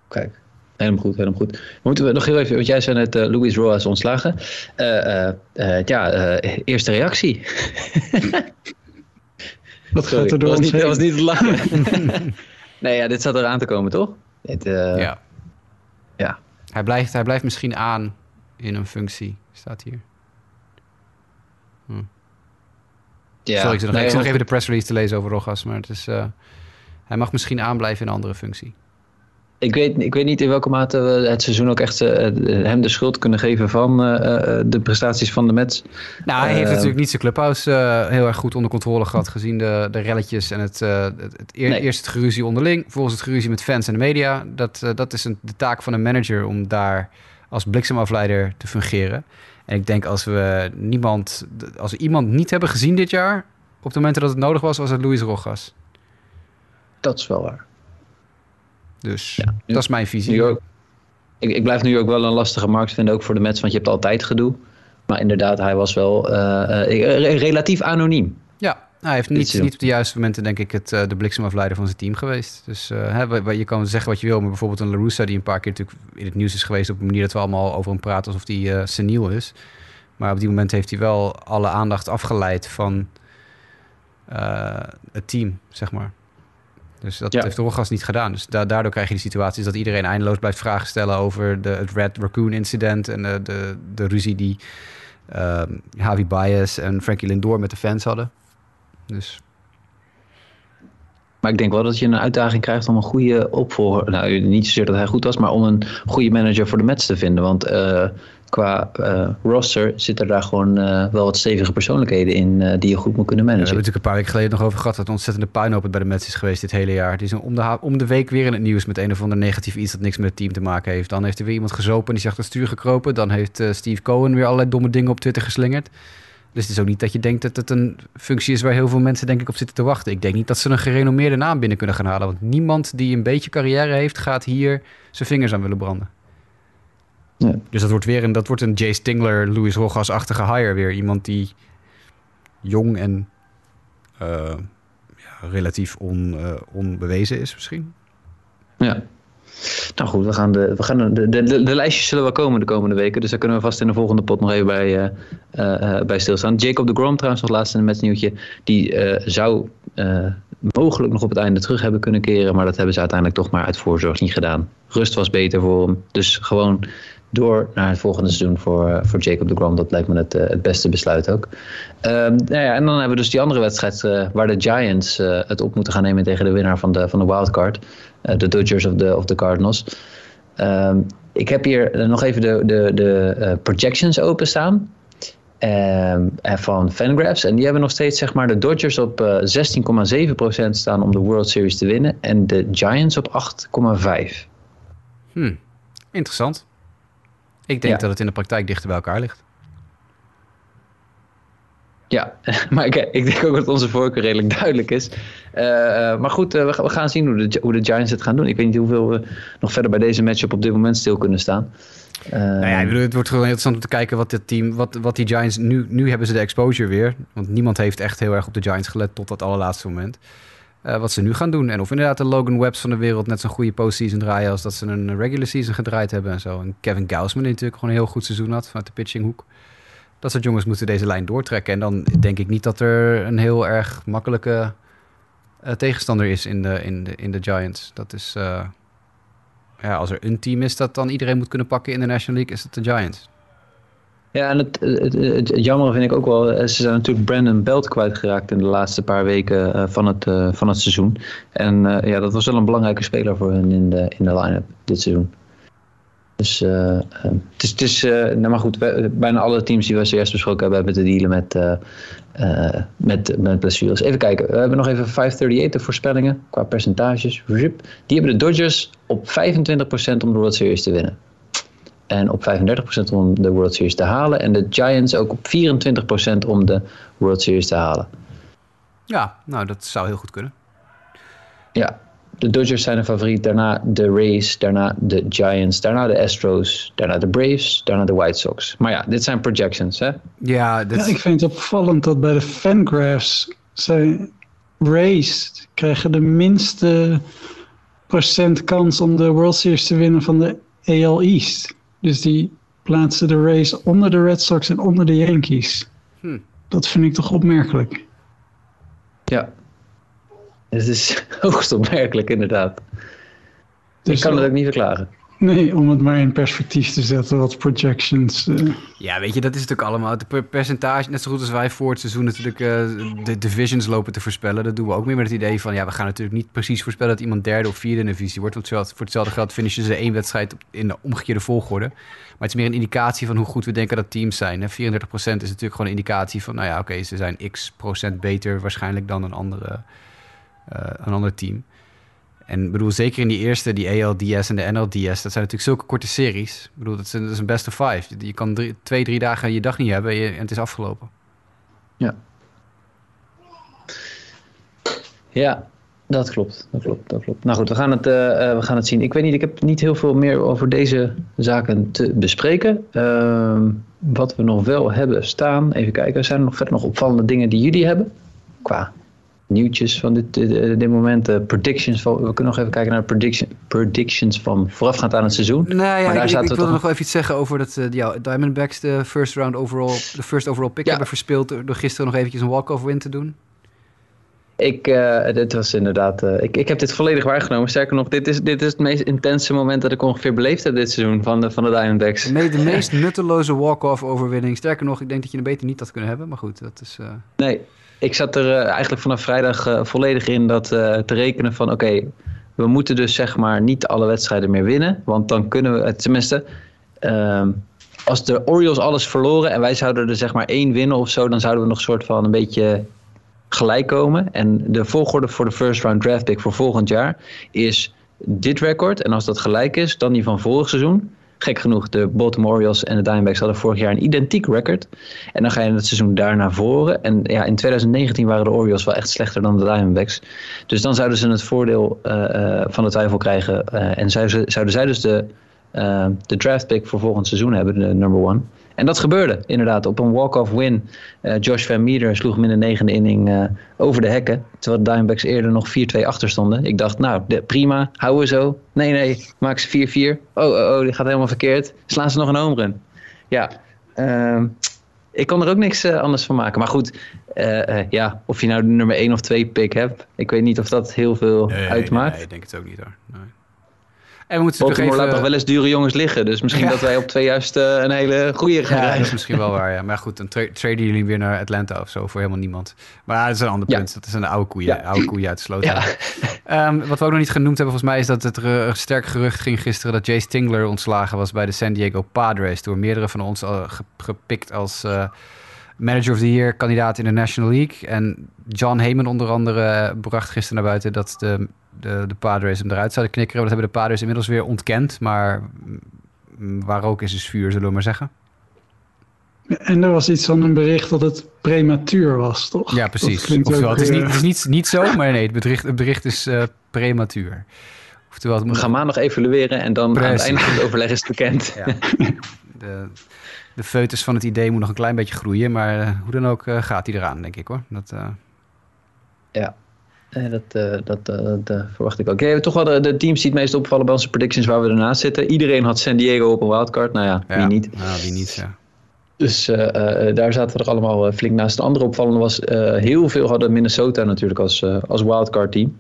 Kijk, helemaal goed, helemaal goed. Moeten we nog heel even, want jij zei net uh, Luis Rojas ontslagen. Uh, uh, ja, eh, eerste reactie. Wat gaat er door dat was niet, dat was niet te lachen. nee, ja, dit zat eraan te komen, toch? Eh, ja. ja. Hij blijft, hij blijft misschien aan in een functie, staat hier. Hm. Ja, Sorry, ik zit nog, nee, ik zit nog want- even de press release te lezen over Rogas, maar het is, eh, hij mag misschien aanblijven in een andere functie. Ik weet, ik weet niet in welke mate we het seizoen ook echt eh, hem de schuld kunnen geven van eh, eh, de prestaties van de Mets. Nou, hij heeft Eh, natuurlijk niet zijn clubhouse eh, heel erg goed onder controle gehad, gezien de, de relletjes en het, eh, het, het eer- Nee. eerst het geruzie onderling, vervolgens het geruzie met fans en de media. Dat, eh, dat is een, de taak van een manager om daar als bliksemafleider te fungeren. En ik denk als we niemand, als we iemand niet hebben gezien dit jaar, op de momenten dat het nodig was, was het Luis Rogas. Dat is wel waar. Dus Ja, nu- dat is mijn visie. Nu ook. ik, ik blijf nu ook wel een lastige markt vinden, ook voor de Mets, want je hebt altijd gedoe. Maar inderdaad, hij was wel uh, relatief anoniem. Ja, hij heeft niet, niet op de juiste momenten, denk ik, het, de bliksemafleider van zijn team geweest. Dus hè, je kan zeggen wat je wil, maar bijvoorbeeld een LaRussa die een paar keer natuurlijk in het nieuws is geweest op een manier dat we allemaal over hem praten alsof hij seniel is. Maar op die moment heeft hij wel alle aandacht afgeleid van het team, zeg maar. Dus dat heeft de Rogas niet gedaan. Dus daardoor krijg je die situaties dat iedereen eindeloos blijft vragen stellen over de, het Red Raccoon incident en de, de, de ruzie die uh, Javi Baez en Frankie Lindor met de fans hadden. Dus. Maar ik denk wel dat je een uitdaging krijgt om een goede opvolger. Nou, niet zozeer dat hij goed was, maar om een goede manager voor de Mets te vinden. Want uh, qua uh, roster zitten daar gewoon uh, wel wat stevige persoonlijkheden in uh, die je goed moet kunnen managen. Ja, we hebben natuurlijk een paar weken geleden nog over gehad dat een ontzettende puinhoop het bij de Mets is geweest dit hele jaar. Die is om de, om de week weer in het nieuws met een of ander negatief iets dat niks met het team te maken heeft. Dan heeft er weer iemand gezopen en die zegt het stuur gekropen. Dan heeft Steve Cohen weer allerlei domme dingen op Twitter geslingerd. Dus het is ook niet dat je denkt dat het een functie is waar heel veel mensen denk ik op zitten te wachten. Ik denk niet dat ze een gerenommeerde naam binnen kunnen gaan halen. Want niemand die een beetje carrière heeft gaat hier zijn vingers aan willen branden. Ja. Dus dat wordt weer een, dat wordt een Jay Stingler, Louis Rogas-achtige hire weer. Iemand die jong en uh, ja, relatief on, uh, onbewezen is misschien. Ja. Nou goed, we gaan de, we gaan de, de, de, lijstjes zullen wel komen de komende weken. Dus daar kunnen we vast in de volgende pot nog even bij, uh, bij stilstaan. Jacob de Grom trouwens nog laatst in het nieuwtje. Die zou mogelijk nog op het einde terug hebben kunnen keren. Maar dat hebben ze uiteindelijk toch maar uit voorzorg niet gedaan. Rust was beter voor hem. Dus gewoon door naar het volgende seizoen voor, eh, voor Jacob de Grom. Dat lijkt me het, eh, het beste besluit ook. Um, nou ja, en dan hebben we dus die andere wedstrijd uh, waar de Giants het op moeten gaan nemen tegen de winnaar van de, van de wildcard. de Dodgers of de, of de Cardinals. Um, ik heb hier nog even de, de, de projections openstaan. Um, van Fangraphs. En die hebben nog steeds zeg maar, de Dodgers op 16,7% staan om de World Series te winnen. En de Giants op 8,5%. Hmm, interessant. Ik denk dat het in de praktijk dichter bij elkaar ligt. Ja, maar ik, ik, denk ook dat onze voorkeur redelijk duidelijk is. Uh, maar goed, uh, we, gaan zien hoe de, hoe de Giants het gaan doen. Ik weet niet hoeveel we nog verder bij deze matchup op dit moment stil kunnen staan. Uh, nou ja, het wordt gewoon interessant om te kijken wat dit team, wat, wat die Giants nu, nu hebben ze de exposure weer. Want niemand heeft echt heel erg op de Giants gelet tot dat allerlaatste moment. Uh, wat ze nu gaan doen. En of inderdaad de Logan Webbs van de wereld net zo'n goede postseason draaien als dat ze een regular season gedraaid hebben en zo. En Kevin Gausman die natuurlijk gewoon een heel goed seizoen had vanuit de pitchinghoek. Dat soort jongens moeten deze lijn doortrekken. En dan denk ik niet dat er een heel erg makkelijke uh, tegenstander is in de, in, de, in de Giants. Dat is, uh, ja, als er een team is dat dan iedereen moet kunnen pakken in de National League, is het de Giants. Ja, en het, het, jammer vind ik ook wel, eh, ze zijn natuurlijk Brandon Belt kwijtgeraakt in de laatste paar weken uh, van, het, uh, van het seizoen. En ja, dat was wel een belangrijke speler voor hen in de, in de line-up dit seizoen. Dus het is, het is nou maar goed, bijna alle teams die we zojuist besproken hebben, hebben te dealen met, met, met blessures. Even kijken, we hebben nog even 538 de voorspellingen qua percentages. Die hebben de Dodgers op 25% om de World Series te winnen. En op 35% om de World Series te halen. En de Giants ook op 24% om de World Series te halen. Ja, nou dat zou heel goed kunnen. Ja, de Dodgers zijn de favoriet. Daarna de Rays, daarna de Giants, daarna de Astros, daarna de Braves, daarna de White Sox. Maar ja, dit zijn projections, hè? Ja, dit... ja ik vind het opvallend dat bij de Fangraphs zijn Rays krijgen de minste procent kans om de World Series te winnen van de AL East. Dus die plaatsen de race onder de Red Sox en onder de Yankees. Hm. Dat vind ik toch opmerkelijk. Ja, het is hoogst opmerkelijk inderdaad. Dus ik kan het ook niet verklaren. Nee, om het maar in perspectief te zetten, wat projections. Uh... Ja, weet je, dat is natuurlijk allemaal. Het percentage, net zo goed als wij voor het seizoen natuurlijk uh, de divisions lopen te voorspellen. Dat doen we ook meer met het idee van, ja, we gaan natuurlijk niet precies voorspellen dat iemand derde of vierde in de divisie wordt. Want voor hetzelfde geld finishen ze één wedstrijd in de omgekeerde volgorde. Maar het is meer een indicatie van hoe goed we denken dat teams zijn. Hè? 34% is natuurlijk gewoon een indicatie van, nou ja, oké, ze zijn x procent beter waarschijnlijk dan een, andere, uh, een ander team. En bedoel, zeker in die eerste, die ALDS en de NLDS, dat zijn natuurlijk zulke korte series. Ik bedoel, dat is een, dat is een best of five. Je kan drie, twee, drie dagen je dag niet hebben en het is afgelopen. Ja. Ja. Dat klopt, dat klopt, dat klopt. Nou goed, we gaan, het, uh, we gaan het zien. Ik weet niet, ik heb niet heel veel meer over deze zaken te bespreken. Uh, wat we nog wel hebben staan, even kijken, zijn er nog verder nog opvallende dingen die jullie hebben? Qua nieuwtjes van dit, dit, dit moment, uh, predictions. Van, we kunnen nog even kijken naar de prediction, predictions van voorafgaand aan het seizoen. Nou ja, maar daar ik, ik, ik wilde nog wel even iets zeggen over dat ja, Diamondbacks de first round overall, de first overall pick ja. hebben verspeeld door gisteren nog eventjes een walk-off win te doen. Ik, uh, dit was inderdaad. Uh, ik, ik heb dit volledig waargenomen. Sterker nog, dit is, dit is het meest intense moment dat ik ongeveer beleefd heb dit seizoen van de, van de Diamondbacks. Nee, de meest nutteloze walk-off overwinning. Sterker nog, ik denk dat je een beter niet had kunnen hebben. Maar goed, dat is. Uh... Nee, ik zat er eigenlijk vanaf vrijdag volledig in dat te rekenen van: oké, we moeten dus zeg maar niet alle wedstrijden meer winnen. Want dan kunnen we, tenminste. Ehm, als de Orioles alles verloren en wij zouden er zeg maar één winnen of zo, dan zouden we nog een soort van een beetje gelijk komen. En de volgorde voor de first round draft pick voor volgend jaar is dit record. En als dat gelijk is, dan die van vorig seizoen. Gek genoeg, de Baltimore Orioles en de Diamondbacks hadden vorig jaar een identiek record. En dan ga je het seizoen daarna voren. En ja, in 2019 waren de Orioles wel echt slechter dan de Diamondbacks. Dus dan zouden ze het voordeel uh, uh, van de twijfel krijgen. Uh, en zouden, zouden zij dus de, de draft pick voor volgend seizoen hebben, de number one. En dat gebeurde inderdaad op een walk-off win. Uh, Josh Van Meter sloeg hem in de negende inning uh, over de hekken. Terwijl de Diamondbacks eerder nog 4-2 achter stonden. Ik dacht, nou de, prima, houden we zo. Nee, nee, maak ze 4-4. Oh, oh, oh, die gaat helemaal verkeerd. Slaan ze nog een home run. Ja, uh, ik kon er ook niks uh, anders van maken. Maar goed, ja, of je nou de nummer 1 of 2 pick hebt. Ik weet niet of dat heel veel nee, uitmaakt. Nee, ik denk het ook niet hoor. Nee. En we moeten Baltimore even... laat nog wel eens dure jongens liggen. Dus misschien ja. dat wij op twee juist uh, een hele goede gaan ja, dat is misschien wel waar, ja. Maar goed, dan tra traden jullie weer naar Atlanta of zo voor helemaal niemand. Maar dat is een ander punt. Dat is een oude koeien, oude koeien uit de sloot. Um, wat we ook nog niet genoemd hebben volgens mij... is dat het er sterk gerucht ging gisteren... dat Jace Tingler ontslagen was bij de San Diego Padres... door meerdere van ons al gepikt als... Uh, Manager of the Year kandidaat in de National League. En John Heyman onder andere bracht gisteren naar buiten dat de, de, de Padres hem eruit zouden knikkeren. Dat hebben de Padres inmiddels weer ontkend. Maar waar ook is, is vuur, zullen we maar zeggen. En er was iets van een bericht dat het prematuur was, toch? Ja, precies. Oftewel, het is, niet, het is niet, niet zo, maar nee, het bericht, het bericht is uh, prematuur. Oftewel, het moet... We gaan maandag evalueren en dan precies. aan het einde van het overleg is het bekend. Ja. De, de foetus van het idee moet nog een klein beetje groeien. Maar uh, hoe dan ook uh, gaat hij eraan, denk ik hoor. Dat, uh... Ja, dat, dat, dat verwacht ik ook. Ja, toch wel de, de, teams die het meest opvallen bij onze predictions waar we ernaast zitten. Iedereen had San Diego op een wildcard. Nou ja, ja. wie niet? Nou, wie niet, ja. Dus daar zaten we er allemaal flink naast. De andere opvallende was, heel veel hadden Minnesota natuurlijk als, als wildcard team.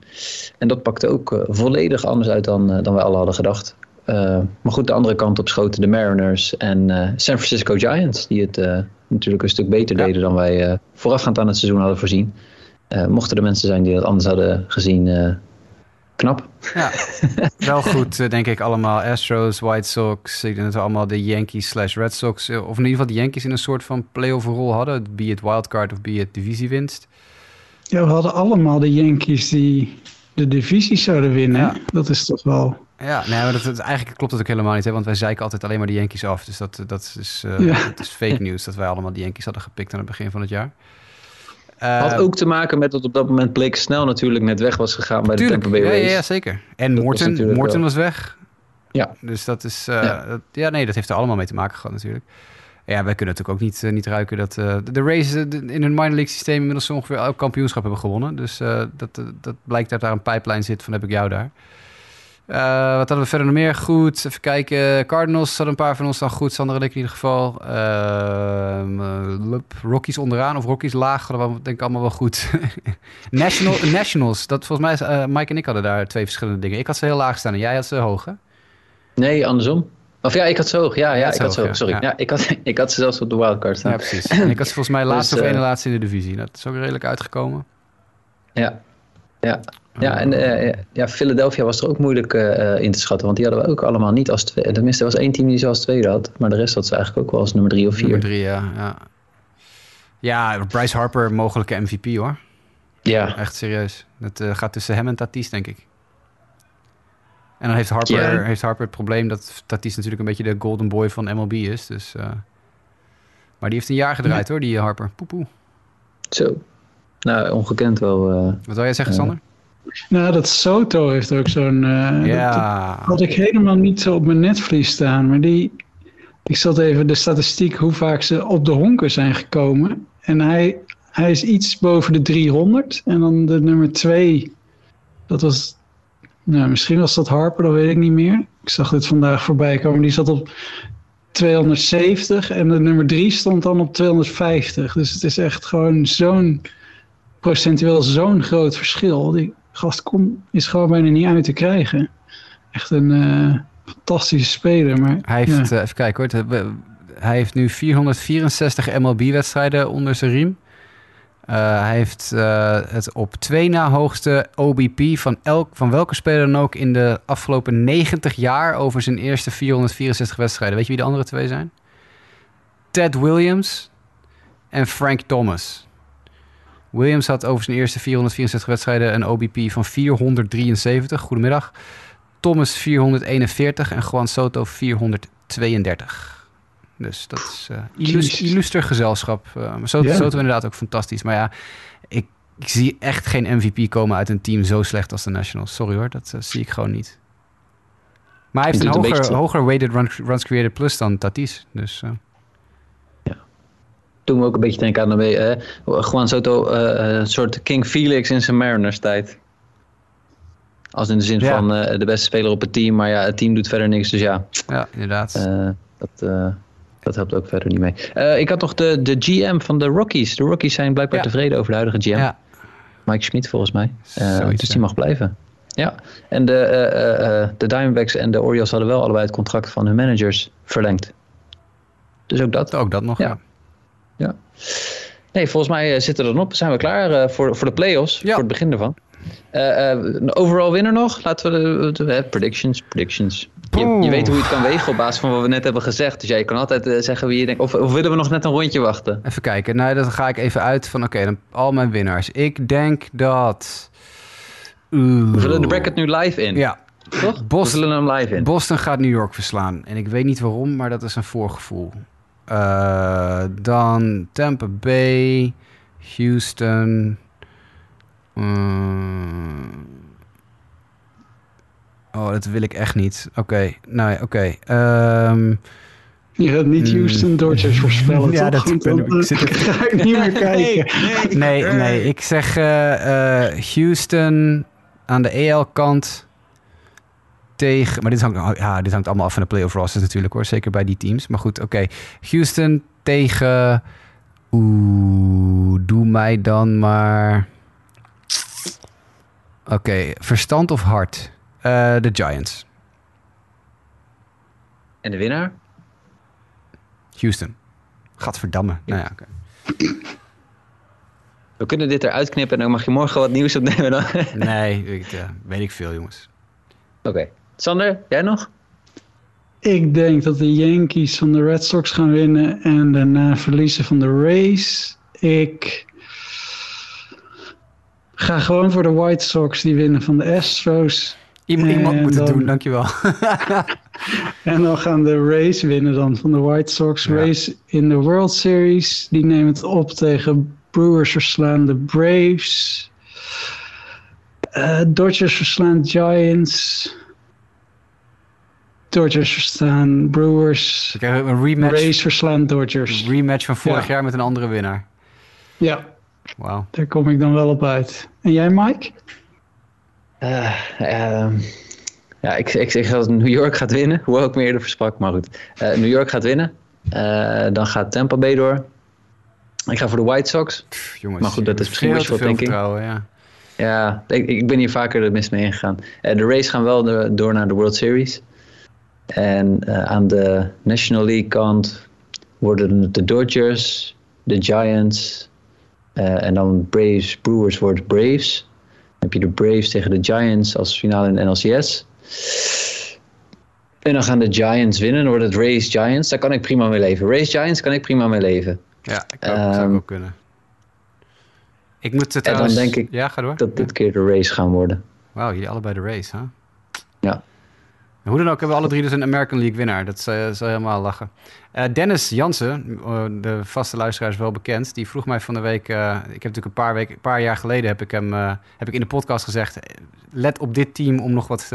En dat pakte ook volledig anders uit dan, dan wij alle hadden gedacht. Maar goed, de andere kant op schoten de Mariners en San Francisco Giants. Die het natuurlijk een stuk beter ja. deden dan wij voorafgaand aan het seizoen hadden voorzien. Mochten er mensen zijn die dat anders hadden gezien, knap. Ja, wel goed denk ik allemaal. Astros, White Sox, ik denk dat we allemaal de Yankees slash Red Sox... of in ieder geval de Yankees in een soort van playoff rol hadden. Be het wildcard of be het divisiewinst. Ja, we hadden allemaal de Yankees die de divisie zouden winnen. Ja. Dat is toch wel... Ja, nee, maar dat, dat, eigenlijk klopt dat ook helemaal niet. Hè? Want wij zeiken altijd alleen maar de Yankees af. Dus dat, dat, is, uh, ja. dat is fake news dat wij allemaal de Yankees hadden gepikt aan het begin van het jaar. Had ook te maken met dat op dat moment Blake snel natuurlijk net weg was gegaan bij tuurlijk, de Tampa Bay Rays. Ja, ja, zeker. En dat Morton, was, Morton was weg. Ja. Dus dat is... Uh, ja. Dat, ja. nee, dat heeft er allemaal mee te maken gehad natuurlijk. Ja, wij kunnen natuurlijk ook niet, uh, niet ruiken dat uh, de Rays in hun minor league systeem inmiddels ongeveer elk kampioenschap hebben gewonnen. Dus uh, dat, dat blijkt dat daar een pipeline zit van heb ik jou daar. Uh, wat hadden we verder nog meer goed? Even kijken. Cardinals hadden een paar van ons dan goed. Sander en ik in ieder geval. Uh, Rockies onderaan of Rockies laag hadden we denk ik allemaal wel goed. National, Nationals. Dat volgens mij is, uh, Mike en ik hadden daar twee verschillende dingen. Ik had ze heel laag staan en jij had ze hoog, hè? Nee, andersom. Of ja, ik had ze hoog. Ja, ja, ik had ze hoog. Sorry. Ja. ik, had, ik had ze zelfs op de wildcard staan. Ja, precies. En ik had ze volgens mij laatste dus, of ene laatste in de divisie. Dat is ook redelijk uitgekomen. Ja, ja. Ja, en uh, ja, Philadelphia was er ook moeilijk uh, in te schatten. Want die hadden we ook allemaal niet als tweede. Tenminste, er was één team die ze als tweede had. Maar de rest had ze eigenlijk ook wel als nummer drie of vier. Nummer drie, ja. Ja, ja Bryce Harper, mogelijke MVP hoor. Ja. Echt serieus. Dat uh, gaat tussen hem en Tatis, denk ik. En dan heeft Harper, heeft Harper het probleem dat Tatis natuurlijk een beetje de golden boy van MLB is. Dus, maar die heeft een jaar gedraaid ja. hoor, die Harper. Poepoe. Zo. Nou, ongekend wel. Wat wil jij zeggen, Sander? Nou, dat Soto heeft ook zo'n... eh, Ja. Dat had ik helemaal niet zo op mijn netvlies staan. Maar die... Ik zat even de statistiek hoe vaak ze op de honken zijn gekomen. En hij, hij is iets boven de 300. En dan de nummer 2... Dat was... Nou, misschien was dat Harper, dat weet ik niet meer. Ik zag dit vandaag voorbij komen. Die zat op 270 en de nummer 3 stond dan op 250. Dus het is echt gewoon zo'n procentueel zo'n groot verschil. Die gast kom, is gewoon bijna niet uit te krijgen. Echt een eh, fantastische speler. Maar, Hij heeft, ja. eh, even kijken hoor, hij heeft nu 464 MLB-wedstrijden onder zijn riem. Eh, hij heeft het op twee na hoogste OBP van, elk, van welke speler dan ook in de afgelopen 90 jaar over zijn eerste 464 wedstrijden. Weet je wie de andere twee zijn? Ted Williams en Frank Thomas. Williams had over zijn eerste 464 wedstrijden een OBP van 473. Goedemiddag. Thomas 441 en Juan Soto 432. Dus dat is eh illus- Jezus. illuster gezelschap. Maar Soto. Soto inderdaad ook fantastisch. Maar ja, ik, ik zie echt geen MVP komen uit een team zo slecht als de Nationals. Sorry hoor, dat eh, zie ik gewoon niet. Maar hij heeft een hoger, weighted run- runs created plus dan Tatis. Dus Toen we ook een beetje denken aan de, eh, Juan Soto, eh, een soort King Felix in zijn Mariners tijd. Als in de zin Ja. van eh, de beste speler op het team, maar ja, het team doet verder niks. Dus ja, ja, inderdaad. eh, dat, eh, dat helpt ook verder niet mee. Eh, ik had nog de, de GM van de Rockies. De Rockies zijn blijkbaar Ja. tevreden over de huidige GM. ja, Mike Schmidt volgens mij. Eh, Zoiets, dus die mag blijven. Ja, en de, eh, eh, eh, de Diamondbacks en de Orioles hadden wel allebei het contract van hun managers verlengd. Dus ook dat. ook dat nog. Ja. Ja. Ja. Nee, volgens mij eh, zitten we er dan op. Zijn we klaar eh, voor, voor de playoffs? Ja. Voor het begin ervan. Eh, een overall winner nog? Laten we de, predictions. predictions. Je, weet hoe je het kan wegen op basis van wat we net hebben gezegd. Dus ja, je kan altijd zeggen wie je denkt. Of, of willen we nog net een rondje wachten? Even kijken. Nou, dan ga ik even uit van, oké, dan al mijn winnaars. Ik denk dat... Oeh. We vullen de bracket nu live in. Ja, Toch? Bos- We vullen hem live in. Boston gaat New York verslaan. En ik weet niet waarom, maar dat is een voorgevoel. Eh, dan Tampa Bay, Houston. mm. oh, dat wil ik echt niet. Oké, nou ja, oké. Ehm, Je gaat niet Hmm. Houston Dodgers voorspellen, Ja, toch? dat- ik ben- ik zit eh, ga ik niet meer kijken. nee, nee, ik zeg eh, eh, Houston aan de EL-kant tegen... Maar dit hangt, ja, dit hangt allemaal af van de playoff rosters natuurlijk hoor. Zeker bij die teams. Maar goed, oké. Houston tegen... Oeh, doe mij dan maar... Oké, verstand of hart? Eh, de Giants. En de winnaar? Houston. Gadverdamme. Nou ja, oké. We kunnen dit eruit knippen en dan mag je morgen wat nieuws opnemen. Dan. Oké. Nee, ik, eh, weet ik veel jongens. Sander, jij nog? Ik denk dat de Yankees van de Red Sox gaan winnen en daarna verliezen van de Rays. Ik ga gewoon voor de White Sox die winnen van de Astros. Iemand, moet het dan- doen, dankjewel. En dan gaan de Rays winnen dan van de White Sox. Ja. Rays in de World Series. Die nemen het op tegen Brewers verslaan de Braves. Eh, Dodgers verslaan Giants. Dodgers verslaan Brewers. We krijgen een rematch, Rays verslaan Dodgers. rematch van vorig Ja. jaar met een andere winnaar. Ja, Wauw. daar kom ik dan wel op uit. En jij, Mike? Eh, ehm, ja, ik, ik zeg dat New York gaat winnen. Hoewel ik me eerder versprak, maar goed. Eh, New York gaat winnen. Eh, dan gaat Tampa Bay door. Ik ga voor de White Sox. Pff, Jongens, Maar goed, dat is misschien veel thinking. vertrouwen, ja. Ja, ik, ik ben hier vaker de mis mee ingegaan. De Rays gaan wel de- door naar de World Series. En eh, aan de National League kant worden het de Dodgers, de Giants eh, en dan Braves, Brewers wordt Braves. Dan heb je de Braves tegen de Giants als finale in de NLCS. En dan gaan de Giants winnen. Dan wordt het Rays Giants. Daar kan ik prima mee leven. Rays Giants kan ik prima mee leven. Ja, ik ook, zou Ehm, ook kunnen. Ik moet het dan trouwens... denk ik Ja, ga door. Dat dit keer de Rays gaan worden. Wauw, jullie allebei de race, hè? Ja. Hoe dan ook hebben we alle drie dus een American League winnaar. Dat zal helemaal lachen. Uh, Dennis Jansen, uh, de vaste luisteraar is wel bekend, die vroeg mij van de week. Uh, ik heb natuurlijk een paar, weken, een paar jaar geleden heb ik hem heb ik in de podcast gezegd. Let op dit team om nog wat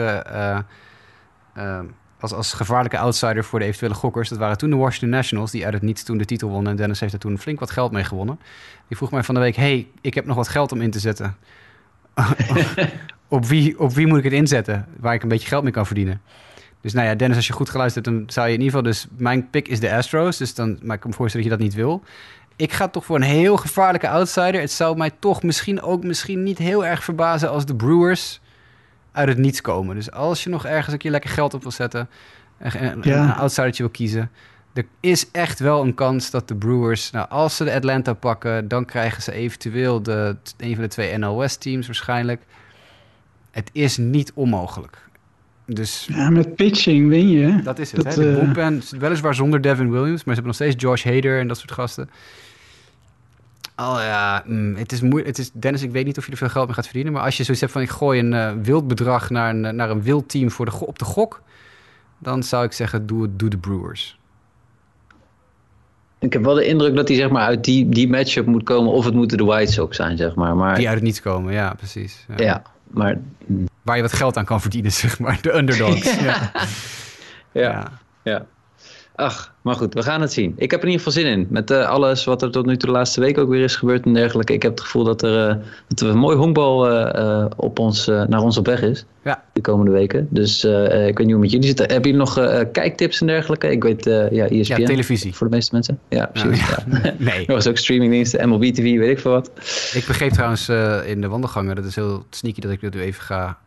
als, als gevaarlijke outsider voor de eventuele gokkers. Dat waren toen de Washington Nationals, die uit het niets toen de titel wonnen. En Dennis heeft er toen flink wat geld mee gewonnen. Die vroeg mij van de week: hey, ik heb nog wat geld om in te zetten. op, wie, op wie moet ik het inzetten? Waar ik een beetje geld mee kan verdienen. Dus nou ja, Dennis, als je goed geluisterd hebt, dan zou je in ieder geval... Dus mijn pick is de Astros, dus dan maar ik me voorstellen dat je dat niet wil. Ik ga toch voor een heel gevaarlijke outsider. Het zou mij toch misschien ook misschien niet heel erg verbazen als de Brewers uit het niets komen. Dus als je nog ergens een keer lekker geld op wil zetten... en ja. een outsidertje wil kiezen... Er is echt wel een kans dat de Brewers, nou, als ze de Atlanta pakken, dan krijgen ze eventueel de, een van de twee NL West teams waarschijnlijk. Het is niet onmogelijk. Dus, ja, met pitching win je. Dat is het. Dat, hè? De uh... bullpen, weliswaar zonder Devin Williams, maar ze hebben nog steeds Josh Hader en dat soort gasten. Oh ja, mm, het is moeilijk. Het is, Dennis, ik weet niet of je er veel geld mee gaat verdienen. Maar als je zoiets hebt van ik gooi een uh, wild bedrag naar een, naar een wild team voor de, op de gok. Dan zou ik zeggen, doe, doe de Brewers. Ik heb wel de indruk dat hij zeg maar, uit die, die matchup moet komen. Of het moeten de White Sox zijn, zeg maar. maar... Die uit het niets komen, ja, precies. Ja, ja maar... Waar je wat geld aan kan verdienen, zeg maar. De underdogs. ja. ja. ja. Ach, maar goed, we gaan het zien. Ik heb er in ieder geval zin in. Met uh, alles wat er tot nu toe de laatste week ook weer is gebeurd en dergelijke. Ik heb het gevoel dat er, uh, dat er een mooi honkbal uh, op ons, naar ons op weg is. Ja. De komende weken. Dus ik weet niet hoe met jullie zit. Hebben jullie nog kijktips en dergelijke? Ik weet, ja, ESPN. Ja, televisie. Voor de meeste mensen. Ja, precies. Ja, ja. nee. Er was ook streamingdiensten, MLB TV, weet ik veel wat. Ik begreep trouwens in de wandelgangen, dat is heel sneaky dat ik dit nu even ga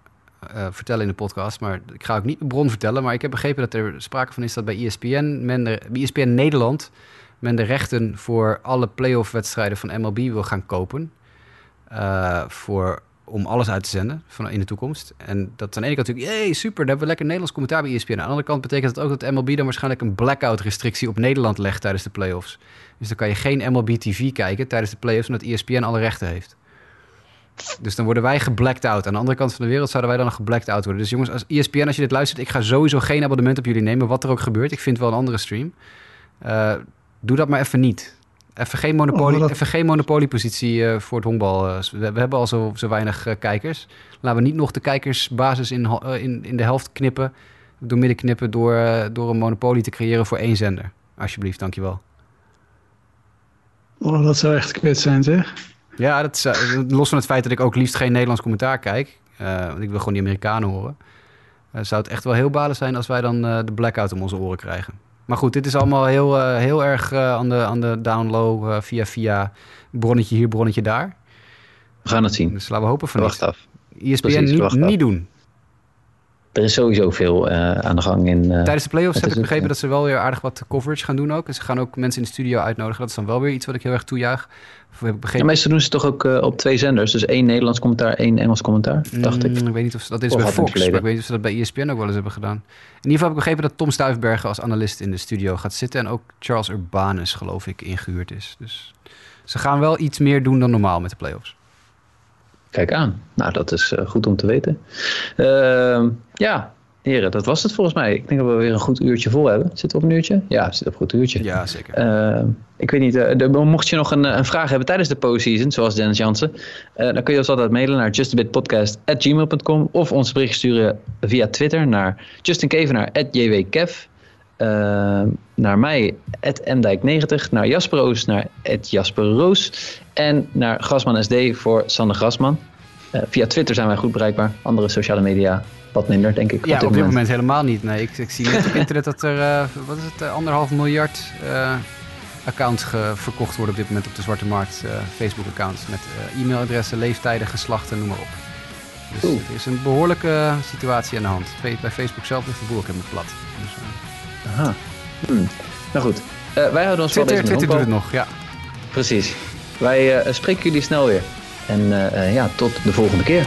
uh, vertellen in de podcast. Maar ik ga ook niet de bron vertellen. Maar ik heb begrepen dat er sprake van is dat bij ESPN, men bij ESPN Nederland, men de rechten voor alle playoff wedstrijden van MLB wil gaan kopen. Uh, voor, om alles uit te zenden van in de toekomst. En dat aan de ene kant natuurlijk, hey, super, daar hebben we lekker Nederlands commentaar bij ESPN. Aan de andere kant betekent dat ook dat MLB dan waarschijnlijk een blackout-restrictie op Nederland legt tijdens de playoffs. Dus dan kan je geen MLB TV kijken tijdens de playoffs, omdat ESPN alle rechten heeft. Dus dan worden wij geblacked out. Aan de andere kant van de wereld zouden wij dan nog geblacked out worden. Dus jongens, als ESPN, als je dit luistert, ik ga sowieso geen abonnement op jullie nemen, wat er ook gebeurt. Ik vind wel een andere stream. Uh, doe dat maar even niet. Even geen, monopolie, oh, even geen monopoliepositie uh, voor het honkbal. Uh, we, we, hebben al zo, zo weinig kijkers. Laten we niet nog de kijkersbasis in, in, in de helft knippen, door midden knippen, door, door een monopolie te creëren voor één zender. Alsjeblieft, dankjewel. Oh, dat zou echt kut zijn, zeg. Ja, dat is, uh, los van het feit dat ik ook liefst geen Nederlands commentaar kijk. Uh, want ik wil gewoon die Amerikanen horen. Uh, zou het echt wel heel balen zijn als wij dan de blackout om onze oren krijgen. Maar goed, dit is allemaal heel, heel erg aan, de, aan de download via via bronnetje hier, bronnetje daar. We gaan het zien. Dus laten we hopen van Wacht af. ESPN Precies, niet, niet doen. Er is sowieso veel aan de gang in. Tijdens de playoffs heb ik begrepen dat ze wel weer aardig wat coverage gaan doen ook. En ze gaan ook mensen in de studio uitnodigen. Dat is dan wel weer iets wat ik heel erg toejuich. Ja, meestal doen ze toch ook uh, op twee zenders. Dus één Nederlands commentaar, één Engels commentaar, dacht ik. Mm, ik weet niet of dat is of bij Fox, maar ik weet niet of ze dat bij ESPN ook wel eens hebben gedaan. In ieder geval heb ik begrepen dat Tom Stuifbergen als analist in de studio gaat zitten. En ook Charles Urbanus, geloof ik, ingehuurd is. Dus ze gaan wel iets meer doen dan normaal met de playoffs. Kijk aan. Nou, dat is uh, goed om te weten. Uh, ja, Heren, dat was het volgens mij. Ik denk dat we weer een goed uurtje vol hebben. Zit op een uurtje? Ja, zit op een goed uurtje. Ja, zeker. Uh, ik weet niet, uh, mocht je nog een, een, vraag hebben tijdens de postseason, zoals Dennis Jansen, uh, dan kun je ons altijd mailen naar justabitpodcast.gmail.com of ons bericht sturen via Twitter naar justinkevenaar.jwkev. naar mij, mdijk90, naar Jasper naar Jasper en naar Grasman SD voor Sander Grasman. via Twitter zijn wij goed bereikbaar, andere sociale media wat minder, denk ik. Ja, op dit, moment. moment. helemaal niet. Nee, ik, ik zie net op internet dat er, uh, wat is het, uh, anderhalf miljard accounts verkocht worden op dit moment op de zwarte markt. Facebook-accounts met e-mailadressen, leeftijden, geslachten, noem maar op. Dus Oeh. er is een behoorlijke situatie aan de hand. Bij Facebook zelf ligt de boel helemaal plat. Dus, Aha. Hmm. Nou goed, wij houden ons Twitter, wel Twitter doet het nog, ja. Precies. Wij spreken jullie snel weer. En ja, tot de volgende keer.